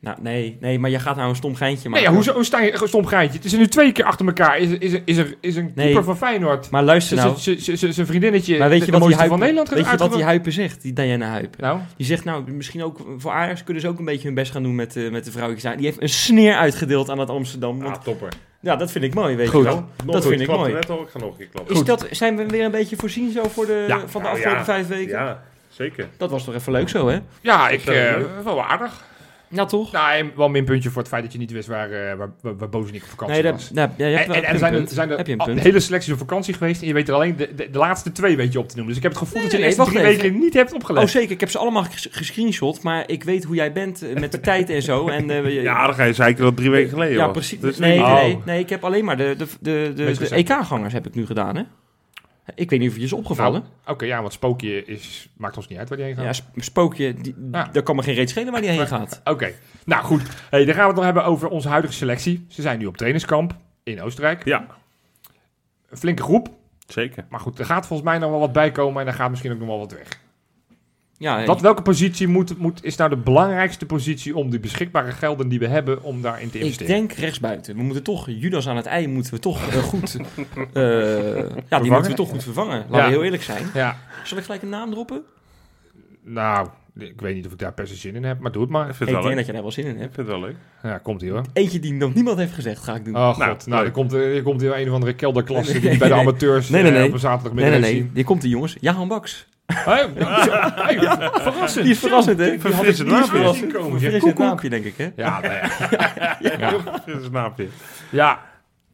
Nou, nee, nee, maar je gaat nou een stom geintje Nee, maken. ja, hoezo hoe sta je stom geintje? Het is er nu twee keer achter elkaar. Is, is, is, er, is een Nee. keeper van Feyenoord. Maar luister nou. Zijn vriendinnetje, Maar weet je de wat die mooiste Huipen, van Nederland weet je wat die? Huipen zegt, die Diana Huipen? Nou, Die zegt nou, misschien ook voor Ajax kunnen ze ook een beetje hun best gaan doen met, eh, met de vrouwtjes. Die heeft een sneer uitgedeeld aan het Amsterdam. Want, Ah, topper. Ja, dat vind ik mooi, weet Goed. je wel. dat vind ik mooi. Net al, ik ga nog een keer klappen. Is dat, zijn we weer een beetje voorzien zo voor de, Ja. van de Nou, afgelopen ja. vijf weken? Ja, zeker. Dat was toch even leuk zo, hè? ja, ik, eh, leuk. wel aardig. Ja, toch? Nou, en wel een minpuntje voor het feit dat je niet wist waar, eh waar, waar, waar Bozenik op vakantie Nee, dat, was. ja, ja, je hebt En, wel- en, heb er je zijn er, zijn er een de hele selectie op vakantie geweest en je weet er alleen de, de, de laatste twee weet je op te noemen. Dus ik heb het gevoel Nee, dat je nee, de eerste drie even. weken niet hebt opgelet. Oh, zeker. Ik heb ze allemaal ges- gescreenshot, maar ik weet hoe jij bent eh, met de tijd en zo. En, eh, Ja, dan ga je zeiken dat drie weken geleden Ja, precies. Nee, Oh. nee, nee, ik heb alleen maar de, de, de, de, de. EK-gangers heb ik nu gedaan, hè? Ik weet niet of het je is opgevallen. Nou, Oké, ja, want Spookje is, maakt ons niet uit waar die heen gaat. ja, sp- Spookje, die, Ja. daar kan me geen reet schelen waar die heen gaat. Oké, nou goed. Hey, dan gaan we het nog hebben over onze huidige selectie. Ze zijn nu op trainingskamp in Oostenrijk. Ja, Een flinke groep. zeker. Maar goed, er gaat volgens mij nog wel wat bij komen en er gaat misschien ook nog wel wat weg. Ja, Wat, welke positie moet, moet, is nou de belangrijkste positie om die beschikbare gelden die we hebben om daarin te ik investeren? denk rechtsbuiten. We moeten toch, Judas aan het ei moeten we toch eh, goed... <laughs> eh, ja, die moeten we toch goed vervangen. Laten Ja. we heel eerlijk zijn. Ja, Zal ik gelijk een naam droppen? nou, ik weet niet of ik daar per se zin in heb, maar doe het maar. Ik vind Ik denk wel leuk. dat je daar wel zin in Ik hebt. vind het wel leuk. Ja, komt ie hoor. Eentje die nog niemand heeft gezegd, ga ik doen. Oh god, Nou, nou, er komt, er komt hier een of andere kelderklasse Nee, die nee, bij de amateurs Nee, nee, eh, nee. op een zaterdagmiddag nee, nee, nee. zien. Die komt die jongens. Jahan Baks. Hey, verrassend. Die is verrassend, hè? Die verfrissend naampje. zeg. Verfrissend naampje, denk ik, hè? Ja, nou ja. <laughs> een naampje. ja.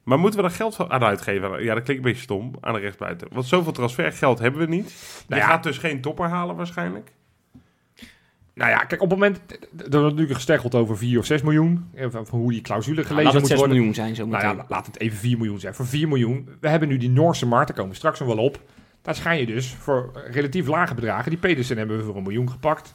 Maar moeten we daar geld aan uitgeven? Ja, dat klinkt een beetje stom aan de rechtsbuiten. Want zoveel transfergeld hebben we niet. Nou je ja. gaat dus geen topper halen waarschijnlijk. Nou ja, kijk, op het moment... Er wordt natuurlijk gesteggeld over 4 of 6 miljoen. Van, hoe die clausule gelezen Laat het moet 6 worden. miljoen zijn, zo Nou meteen. ja, laat het even 4 miljoen zijn. Voor 4 miljoen. We hebben nu die Noorse markt, daar komen we straks nog wel op. Daar schijn je dus voor relatief lage bedragen. Die Pedersen hebben we voor een miljoen gepakt.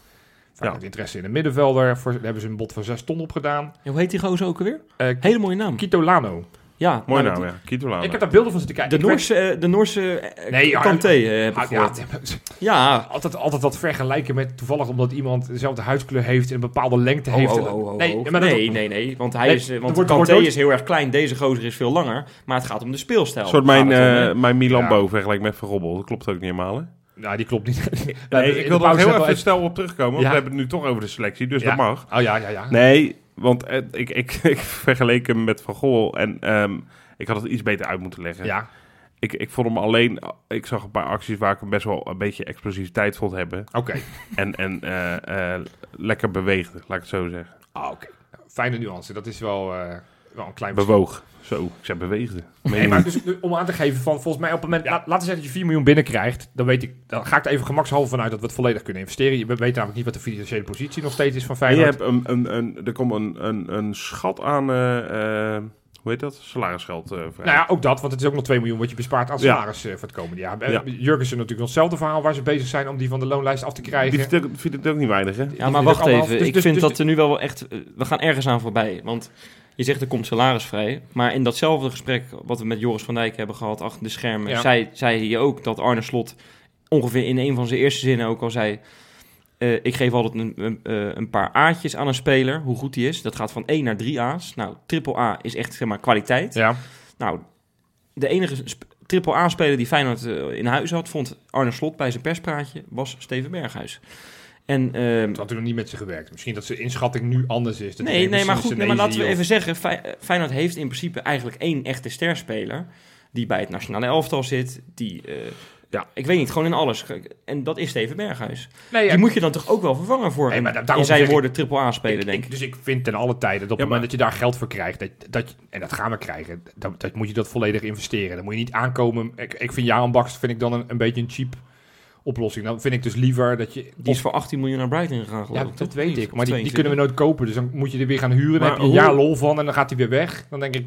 Vanuit Ja. interesse in een middenvelder. Voor, daar hebben ze een bod van 6 ton opgedaan. Hoe heet die gozer ook alweer? Eh Hele mooie naam. Kito Lano. Ja, Mooi nou, naam, ja. Kito Lano. Ik heb daar beelden van zitten kijken. De Ik Noorse, eh, de Noorse eh, Nee, ja, Kanté eh, heb ik weet- ah, ja. Ja, altijd, altijd dat vergelijken met toevallig omdat iemand dezelfde huidskleur heeft en een bepaalde lengte Oh, heeft. oh, oh, oh, nee, oh. maar dat- nee, nee, nee, want hij Nee, is, want wordt- Kanté wordt- is heel erg klein, deze gozer is veel langer, maar het gaat om de speelstijl. Een soort mijn, eh mijn Milan Ja. Vergelijk met Van Robbel. Dat klopt ook niet helemaal, hè? Nou, die klopt niet. <laughs> Nee, Ja, ik de wil er heel even snel op terugkomen, want Ja. we hebben het nu toch over de selectie, dus Ja. dat mag. Oh ja, ja, ja. Nee, want eh, ik, ik, <laughs> ik vergeleek hem met Van Gool en ehm, ik had het iets beter uit moeten leggen. Ja, Ik, ik vond hem alleen, ik zag een paar acties waar ik hem best wel een beetje explosiviteit vond hebben. oké. <laughs> En, en eh, eh, lekker beweegde, laat ik het zo zeggen. Ah, oké. Fijne nuance. Dat is wel, wel een klein. Bewoog. Zo, ik zei beweegde. Nee, maar dus, om aan te geven van volgens mij op het moment, laat, laten we zeggen dat je 4 miljoen binnenkrijgt, dan weet ik, dan ga ik er even gemakshalve vanuit dat we het volledig kunnen investeren. Je weet namelijk niet wat de financiële positie nog steeds is van En je Feyenoord. hebt een, een, een, er komt een, een, een schat aan, eh, eh, hoe heet dat? Salarisgeld eh vrij. Nou ja, ook dat, want het is ook nog 2 miljoen wat je bespaart aan Ja. salaris eh, voor het komende jaar. Eh, Ja. Jurgensen natuurlijk nog hetzelfde verhaal waar ze bezig zijn om die van de loonlijst af te krijgen. Die vindt, ook, vindt het ook niet weinig, hè? Ja, maar wacht even. dus- ik dus- vind dus- dat er nu wel echt... eh, We gaan ergens aan voorbij. Want je zegt er komt salaris vrij. Maar in datzelfde gesprek wat we met Joris van Dijk hebben gehad achter de schermen... Ja. Zei, zei hij ook dat Arne Slot ongeveer in een van zijn eerste zinnen ook al zei... eh, ik geef altijd een, een, eh, een paar A'tjes aan een speler, hoe goed die is. Dat gaat van 1 naar 3 A's. Nou, triple A is echt zeg maar, kwaliteit. Ja, Nou, de enige triple A-speler die Feyenoord eh, in huis had, vond Arne Slot bij zijn perspraatje, was Steven Berghuis. En, ehm, het had er nog niet met ze gewerkt. Misschien dat zijn inschatting nu anders is. Dat nee, nee, maar goed, nee, maar laten we even zeggen, Fey- eh, Feyenoord heeft in principe eigenlijk één echte sterspeler, die bij het nationale elftal zit, die, eh, ja, ik weet niet, gewoon in alles. En dat is Steven Berghuis. of- Nee, ja, Die moet je dan toch ook wel vervangen voor Nee, hem, maar in zijn woorden triple A-speler, denk ik. Dus ik vind ten alle tijden dat op het moment dat je daar geld voor krijgt, dat, dat, en dat gaan we krijgen, dat, dat moet je dat volledig investeren. Dan moet je niet aankomen. Ik, ik vind Jaan Baks vind ik dan een, een beetje een cheap oplossing. Dan vind ik dus liever dat je... Die is voor 18 miljoen naar Brighton gegaan, geloof ja, ik. dat toch? weet ik. Maar die, die 22. kunnen we nooit kopen. Dus dan moet je er weer gaan huren. Dan heb je een hoe- jaar lol van en dan gaat hij weer weg. Dan denk ik...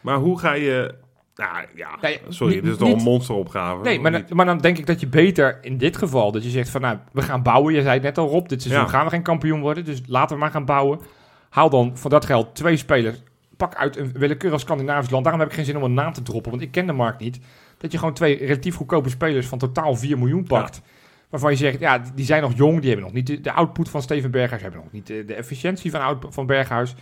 Maar hoe ga je... Nou, ja, Nee, sorry, niet- dit is toch een monsteropgave. Nee, maar, dan- maar dan denk ik dat je beter in dit geval... dat je zegt van, nou, we gaan bouwen. Je zei het net al, Rob, dit seizoen Ja. gaan we geen kampioen worden. Dus laten we maar gaan bouwen. Haal dan voor dat geld twee spelers. Pak uit een willekeurig Scandinavisch land. Daarom heb ik geen zin om een naam te droppen, want ik ken de markt niet. Dat je gewoon twee relatief goedkope spelers van totaal 4 miljoen pakt. Waarvan je zegt, ja, die- zijn nog jong. Die hebben nog niet de, output van Steven Berghuis. Hebben nog niet de, de efficiëntie van, van Berghuis.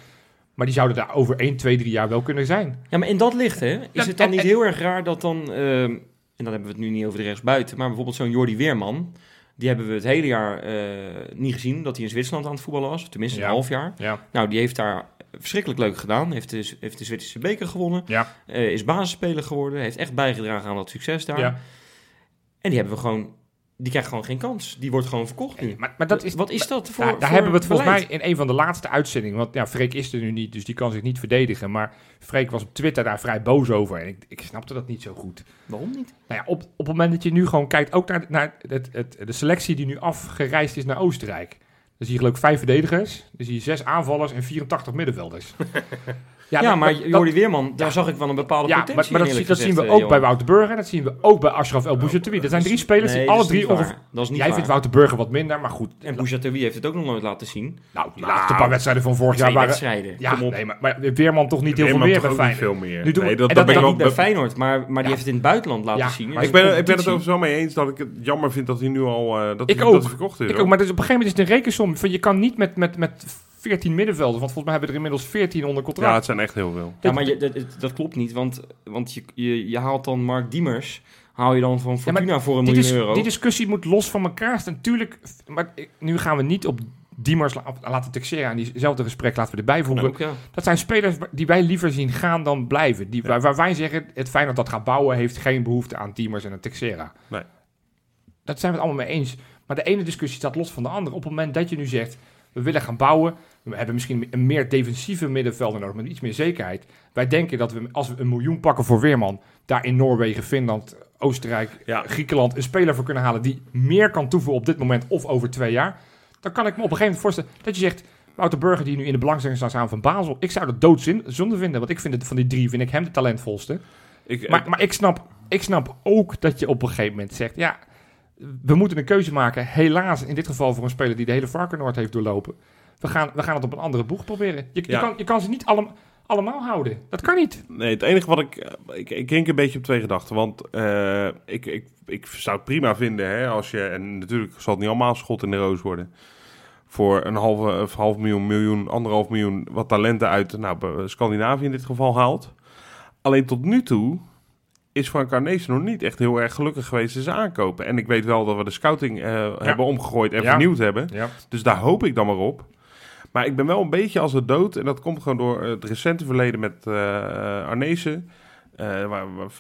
Maar die zouden daar over 1, 2, 3 jaar wel kunnen zijn. Ja, maar in dat licht, hè, is het dan en- niet en- heel erg raar dat dan, ehm, en dan hebben we het nu niet over de rechtsbuiten, maar bijvoorbeeld zo'n Jordi Weerman, die hebben we het hele jaar eh, niet gezien, dat hij in Zwitserland aan het voetballen was, tenminste Ja. een half jaar. Ja. Nou, die heeft daar verschrikkelijk leuk gedaan, heeft de, heeft de Zwitserse beker gewonnen, Ja. eh, is basisspeler geworden, heeft echt bijgedragen aan dat succes daar. ja. En die hebben we gewoon, die krijgt gewoon geen kans. Die wordt gewoon verkocht nu. Maar, maar dat is, Wat is dat voor daar, daar voor hebben we het volgens mij in een van de laatste uitzendingen. Want ja, Freek is er nu niet, dus die kan zich niet verdedigen. Maar Freek was op Twitter daar vrij boos over. En ik, ik snapte dat niet zo goed. Waarom niet? Nou ja, op, op het moment dat je nu gewoon kijkt, ook naar, naar het, het, de selectie die nu afgereisd is naar Oostenrijk. Zie je geloof ik vijf verdedigers. Zie je zes aanvallers en 84 middenvelders. <laughs> Ja, maar dat- Jordi Weerman, daar zag ik wel een bepaalde ja, potentie maar, maar dat, zien we ook eh, bij Johan. Wouter Burger. Dat zien we ook bij Ashraf El Bouchatoui. Dat zijn drie spelers Nee, die alle drie ongeveer... waar. Dat is niet Jij waar. vindt Wouter Burger wat minder, maar goed. En Bouchatoui heeft het ook nog nooit laten zien. Nou, die laatste paar wedstrijden van vorig jaar waren... wedstrijden. Ja, nee, maar, maar Weerman toch niet heel veel meer bij ook niet Feyenoord. veel meer. Nu doen we- nee, dat, en dat dat- ben ik niet wel... bij Feyenoord, maar, maar die Ja. heeft het in het buitenland laten Ja, zien. maar En Ik ben, ik ben het over zo mee eens dat ik het jammer vind dat hij nu al eh, dat Ik hij, ook. Verkocht is. Ik ook, maar dus op een gegeven moment is het een rekensom. Van, je kan niet met, met, met 14 middenvelders, want volgens mij hebben we er inmiddels 14 onder Ja, contract. het zijn echt heel veel. Ja, maar je, dat, dat- dat klopt niet, want, want je, je, je haalt dan Mark Diemers, haal je dan van Fortuna voor een miljoen euro. die discussie moet los van elkaar staan. Natuurlijk, maar nu gaan we niet op Diemers la- laten taxeren. En diezelfde gesprek laten we erbij voegen. Ook, ja. Dat zijn spelers die wij liever zien gaan dan blijven. Die, Ja. waar, waar wij zeggen, het Feyenoord dat gaat bouwen... heeft geen behoefte aan Diemers en een Texera. Nee. Dat zijn we het allemaal mee eens. Maar de ene discussie staat los van de andere. Op het moment dat je nu zegt, we willen gaan bouwen... we hebben misschien een meer defensieve middenvelder nodig... met iets meer zekerheid. Wij denken dat we, als we een miljoen pakken voor Weerman... daar in Noorwegen, Finland, Oostenrijk, Ja. Griekenland... een speler voor kunnen halen die meer kan toevoegen op dit moment... of over twee jaar... dan kan ik me op een gegeven moment voorstellen dat je zegt... Wouter Burger die nu in de belangstelling staat van Basel. Ik zou dat doodzonde vinden, want ik vind het van die drie vind ik hem de talentvolste. Ik, Maar, maar ik, snap, ik snap ook dat je op een gegeven moment zegt, ja, we moeten een keuze maken. Helaas in dit geval voor een speler die de hele Varkenoord heeft doorlopen. We gaan, we gaan het op een andere boeg proberen. Je, kan, je kan ze niet allem, allemaal houden. Dat kan niet. Nee, het enige wat ik... eh, Ik, ik denk een beetje op twee gedachten. Want eh, ik, ik, ik zou het prima vinden hè, als je... En natuurlijk zal het niet allemaal schot in de roos worden. Voor een halve, of half miljoen, miljoen, anderhalf miljoen... wat talenten uit nou, Scandinavië in dit geval haalt. Alleen tot nu toe is Frank Arnezen nog niet echt heel erg gelukkig geweest in zijn aankopen. En ik weet wel dat we de scouting eh, hebben omgegooid en Ja. vernieuwd hebben. Ja. Dus daar hoop ik dan maar op. Maar ik ben wel een beetje als het dood. En dat komt gewoon door het recente verleden met eh Arnezen. eh, waar, waar-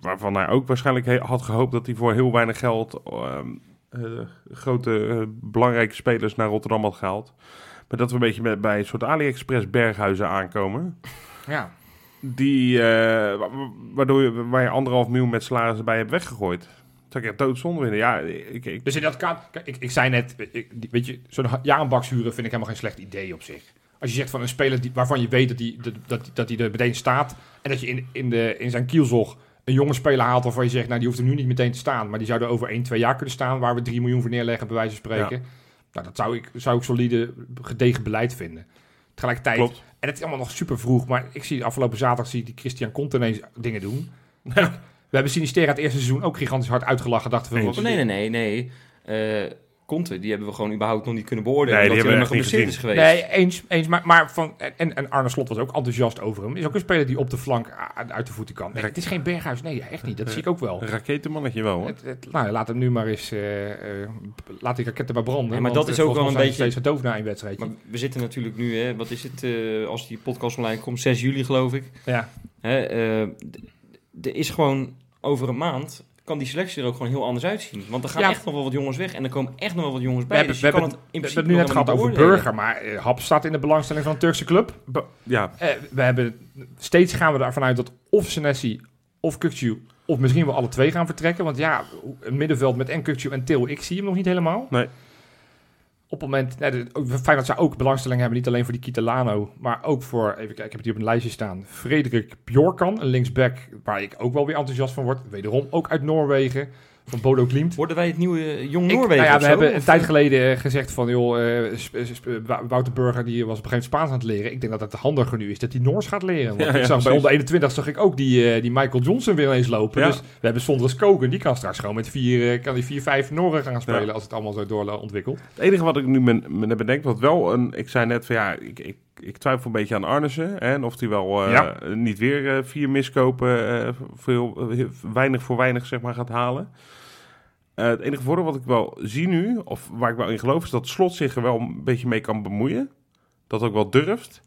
waarvan hij ook waarschijnlijk he- had gehoopt dat hij voor heel weinig geld ehm, eh, grote eh, belangrijke spelers naar Rotterdam had gehaald. Maar dat we een beetje met, bij een soort AliExpress berghuizen aankomen. ja. Die, eh, wa- wa- waardoor je, waar je anderhalf miljoen met salaris bij hebt weggegooid. Dat zou ik echt doodzonde vinden. Ja, ik, ik, Dus in dat kaart, kijk, ik, ik zei net, ik, weet je, zo'n jaarbakshuren vind ik helemaal geen slecht idee op zich. Als je zegt van een speler die, waarvan je weet dat hij dat, dat, dat die er meteen staat. En dat je in, in, de, in zijn kielzog een jonge speler haalt waarvan je zegt, nou die hoeft er nu niet meteen te staan. Maar die zou er over 1, 2 jaar kunnen staan waar we 3 miljoen voor neerleggen, bij wijze van spreken. Nou, dat zou ik, zou ik solide, gedegen beleid vinden. Tegelijkertijd, Klopt. en het is allemaal nog super vroeg, maar ik zie afgelopen zaterdag zie ik die Christian Conte ineens dingen doen. We hebben Sinistera het eerste seizoen ook gigantisch hard uitgelachen. Dachten we. Oh, nee, nee, nee, nee. Eh Conte, die hebben we gewoon überhaupt nog niet kunnen beoordelen. Nee, die hebben niet geblesseerd is Nee, geweest. eens. eens maar, maar van, en, en Arne Slot was ook enthousiast over hem. Is ook een speler die op de flank uit de voeten kan. Nee, het is geen Berghuis. Nee, echt niet. Dat zie ik ook wel. een raketenmannetje wel hoor. Het, het- nou, laat hem nu maar eens... eh, eh, laat die raketten maar branden. Ja, maar dat is eh, ook wel een beetje- steeds gedoof na een wedstrijdje. Maar we zitten natuurlijk nu, hè, wat is het, eh, als die podcast online komt, 6 juli geloof ik. ja. Hè, eh, er is gewoon over een maand, kan die selectie er ook gewoon heel anders uitzien. Want er gaan Ja. echt nog wel wat jongens weg en er komen echt nog wel wat jongens We bij. hebben, dus we hebben, het in we hebben het nu net gehad over Burger, maar eh, Hap staat in de belangstelling van een Turkse club. Ja, Eh, we hebben, steeds gaan we ervan uit dat of Senesi of Kukcu Of misschien wel alle twee gaan vertrekken. Want ja, een middenveld met en Kukcu en Til, ik zie hem nog niet helemaal. Nee. Op het moment, nee, fijn dat ze ook belangstelling hebben, niet alleen voor die Kitalano, maar ook voor, even kijken, ik heb het hier op een lijstje staan, Frederik Bjorkan, een linksback, waar ik ook wel weer enthousiast van word. Wederom ook uit Noorwegen, van Bodo Klimt. Worden wij het nieuwe Jong Ik- Noorwegen nou ja, we zo? hebben een tijd eh, geleden eh, gezegd van, joh, eh, Wouter Burger die was op een gegeven moment Spaans aan het leren. Ik denk dat het handiger nu is dat hij Noors gaat leren. Want Ja, ik zag bij onder 21 zag ik ook die, eh, die Michael Johnson weer ineens lopen. Ja. Dus we hebben Sondres Koken, die kan straks gewoon met vier, eh, kan die vier, vijf Noren gaan spelen Ja. als het allemaal zo door ontwikkelt. Het enige wat ik nu me, me net bedenk, wat wel een... Ik zei net van ja, ik, ik, ik twijfel een beetje aan Arnissen. Hè, en of hij wel eh, Ja. niet weer eh, vier miskopen, eh, veel, eh, weinig voor weinig zeg maar gaat halen. Eh, het enige voordeel wat ik wel zie nu, of waar ik wel in geloof, is dat Slot zich er wel een beetje mee kan bemoeien. Dat ook wel durft.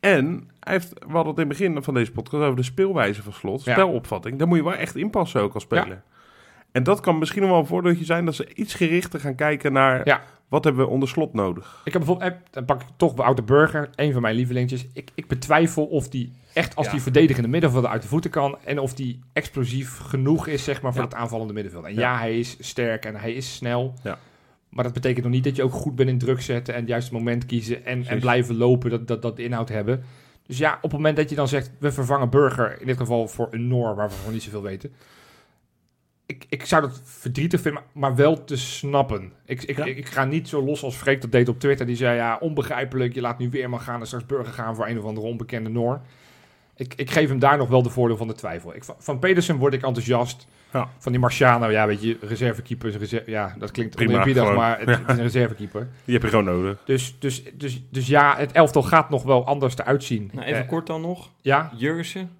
En hij heeft, we hadden het in het begin van deze podcast over de speelwijze van Slot, Ja. spelopvatting. Daar moet je wel echt inpassen ook als speler. En dat kan misschien nog wel een voordeeltje zijn dat ze iets gerichter gaan kijken naar Ja. wat hebben we onder Slot nodig. Ik heb bijvoorbeeld, eh, dan pak ik toch Wouter Burger, een van mijn lievelingetjes. Ik, ik betwijfel of die echt als Ja. die verdedigende middenvelder uit de voeten kan en of die explosief genoeg is zeg maar voor Ja. het aanvallende middenveld. En ja. Ja. hij is sterk en hij is snel. Ja. Maar dat betekent nog niet dat je ook goed bent in druk zetten en het juiste moment kiezen en, en blijven lopen, dat, dat, dat de inhoud hebben. Dus ja, op het moment dat je dan zegt, we vervangen Burger, in dit geval voor een Noor, waar we nog niet zoveel weten. Ik, ik zou dat verdrietig vinden, maar wel te snappen. Ik, ik, Ja. ik, ik ga niet zo los als Freek dat deed op Twitter. Die zei, ja, onbegrijpelijk, je laat nu weer maar gaan en straks Burger gaan voor een of andere onbekende Noor. Ik, ik geef hem daar nog wel de voordeel van de twijfel. Ik, van- van Pedersen word ik enthousiast. Ja. Van die Marciano, ja, weet je, reservekeeper. is reser- ja, dat klinkt Prima, oneerbiedig, maar het, het is een reservekeeper. Die heb je gewoon nodig. Dus, dus, dus, dus ja, het elftal gaat nog wel anders eruit zien. nou, even Eh, kort dan nog. Ja, Jurgen.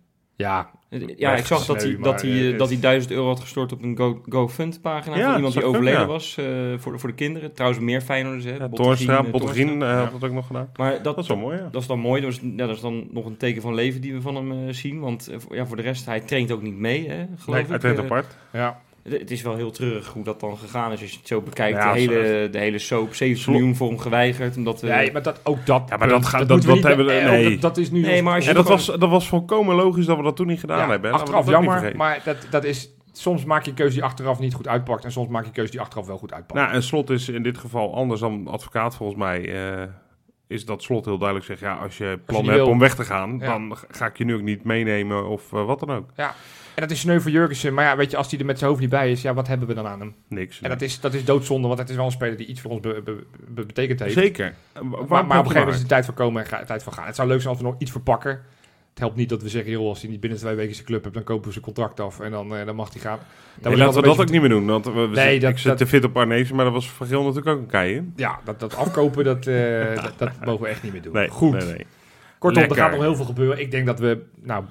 Ja, Ja, ik zag dat hij, dat, maar, hij, eh, eh, dat hij 1000 euro had gestort op een Go, GoFund pagina Ja, van iemand die overleden ja. was eh, voor, de, voor de kinderen. Trouwens meer Feyenoorders, hè. Ja, eh, Toornstra. eh, Ja. had dat ook nog gedaan. Maar dat, Dat is wel mooi, ja. Dat is dan mooi. Dat is, ja, dat is dan nog een teken van leven die we van hem eh, zien. Want eh, voor- ja, voor de rest, hij traint ook niet mee, hè, geloof Nee, ik. hij traint Eh, apart. ja. Het, is wel heel treurig hoe dat dan gegaan is. Als je het zo bekijkt, Ja, de, hele, de hele soap, 70 Slot- miljoen voor hem geweigerd. Omdat we, Nee, maar dat, ook dat. Ja, maar dat gaat- dat- moeten we dat niet- hebben we- eh, nee. Dat, dat is nu. Nee, maar als je En dat gewoon- was, dat was volkomen logisch dat we dat toen niet gedaan ja, hebben. hè. Achteraf dat jammer, maar dat, dat is. Soms maak je een keuze die achteraf niet goed uitpakt. En soms maak je een keuze die achteraf wel goed uitpakt. Nou, en Slot is in dit geval anders dan advocaat volgens mij. eh, is dat Slot heel duidelijk zegt, ja, als je niet hebt wil- om weg te gaan, Ja. dan ga ik je nu ook niet meenemen of eh, wat dan ook. En dat is sneu voor Jurgensen. Maar ja, weet je, als hij er met zijn hoofd niet bij is, ja, wat hebben we dan aan hem? Niks. En dat is, dat is doodzonde, want het is wel een speler die iets voor ons be- be- be- betekend heeft. Zeker. Maar, maar op een gegeven moment is de tijd van komen en ga, tijd van gaan. Het zou leuk zijn als we nog iets verpakken. Het helpt niet dat we zeggen, joh, als hij niet binnen twee weken zijn club hebt, dan kopen we zijn contract af en dan, eh, dan mag hij gaan. Dan Nee, laten we dat ook niet meer doen. Want we, we Nee, zitten- dat- ik zit dat- te fit op Arnezen, maar dat was van Geel natuurlijk ook een kei. Ja, dat, dat afkopen, dat, eh, <laughs> dat, dat mogen we echt niet meer doen. Nee, Goed. nee, nee. Kortom, Lekker. er gaat nog heel veel gebeuren. Ik denk dat we nou,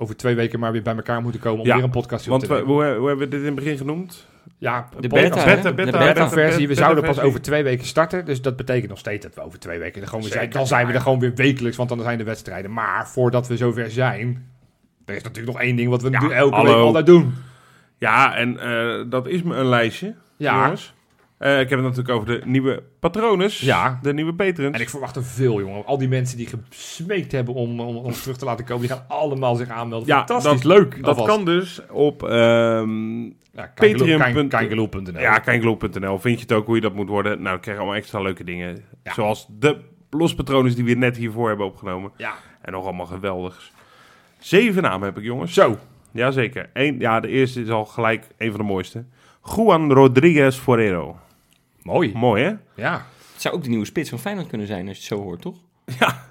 over twee weken maar weer bij elkaar moeten komen om Ja, weer een podcast te Want we, doen. hoe, hoe hebben we dit in het begin genoemd? Ja, De beta, beta, hè? beta, de de beta, beta-versie. We beta- zouden pas over twee weken starten. Dus dat betekent nog steeds dat we over twee weken er gewoon weer zijn. Dan zijn we er gewoon weer wekelijks, want dan zijn de wedstrijden. Maar voordat we zover zijn, er is natuurlijk nog één ding wat we Ja, nu elke hallo. week altijd doen. Ja, en eh, dat is me een lijstje, Ja, jongens. Eh, ik heb het natuurlijk over de nieuwe patronen. Ja. De nieuwe patrons. en ik verwacht er veel, jongen. Al die mensen die gesmeekt hebben om, om ons terug te laten komen, die gaan allemaal zich aanmelden. Ja, Fantastisch, dat- leuk. dat alvast. kan dus op ehm Ja, Patreon. Kangeloel.nl. ja. Vind je het ook hoe je dat moet worden? Nou, dan krijg je allemaal extra leuke dingen. Ja. Zoals de lospatronen die we net hiervoor hebben opgenomen. ja. En nog allemaal geweldigs. Zeven namen heb ik, jongens. Zo. Jazeker. Eén, ja, de eerste is al gelijk een van de mooiste. Juan Rodriguez Forero. Mooi. Mooi, hè? Ja. Het zou ook de nieuwe spits van Feyenoord kunnen zijn als je het zo hoort, toch?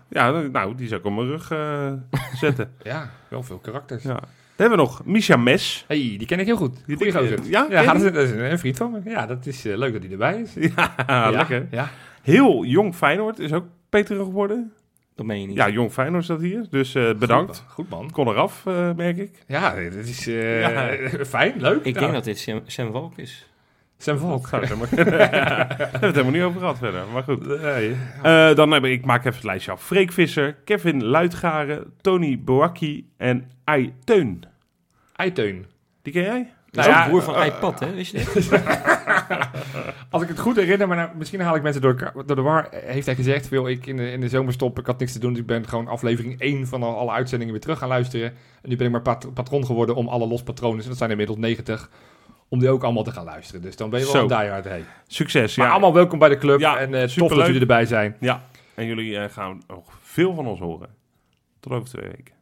Ja, nou, die zou ik op mijn rug eh, <laughs> zetten. Ja, wel veel karakters. Ja. Dan hebben we nog Misha Mes. hey, die ken ik heel goed. Die Goeie gozer. ja, ja dat, is, een vriend van me. Ja, dat is eh, leuk dat hij erbij is. <laughs> Ja, lekker. Ja. Heel jong Feyenoord is ook Peter geworden. Dat meen je niet. Ja, jong Feyenoord staat hier. Dus eh, bedankt. Goed, goed man. Kon eraf, eh, merk ik. Ja, dat is eh, Ja. fijn, leuk. Ik Ja. denk dat dit Sam, Sam Valk is. Zijn volk. Daar hebben we het helemaal- <laughs> <laughs> daar hebben we het helemaal niet over gehad verder. Maar goed. Nee. Eh, dan heb ik, ik maak even het lijstje af. Freek Visser, Kevin Luitgaren, Tony Boakki en Ai Teun. Eiteun. Die ken jij? Dat Nou is ja, broer van iPad, hè? Wist je dit? <laughs> Als ik het goed herinner, maar nou, misschien haal ik mensen door, elkaar- door de war, heeft hij gezegd, wil ik in de, in de zomerstop, ik had niks te doen, dus ik ben gewoon aflevering 1 van al, alle uitzendingen weer terug gaan luisteren. En nu ben ik maar pat- patron geworden om alle lospatronen, dat zijn inmiddels 90, om die ook allemaal te gaan luisteren. Dus dan ben je wel Zo. een diehard heen. Succes. Maar ja. allemaal welkom bij de club Ja, en eh, tof dat jullie erbij zijn. Ja, en jullie eh, gaan nog veel van ons horen. Tot over twee weken.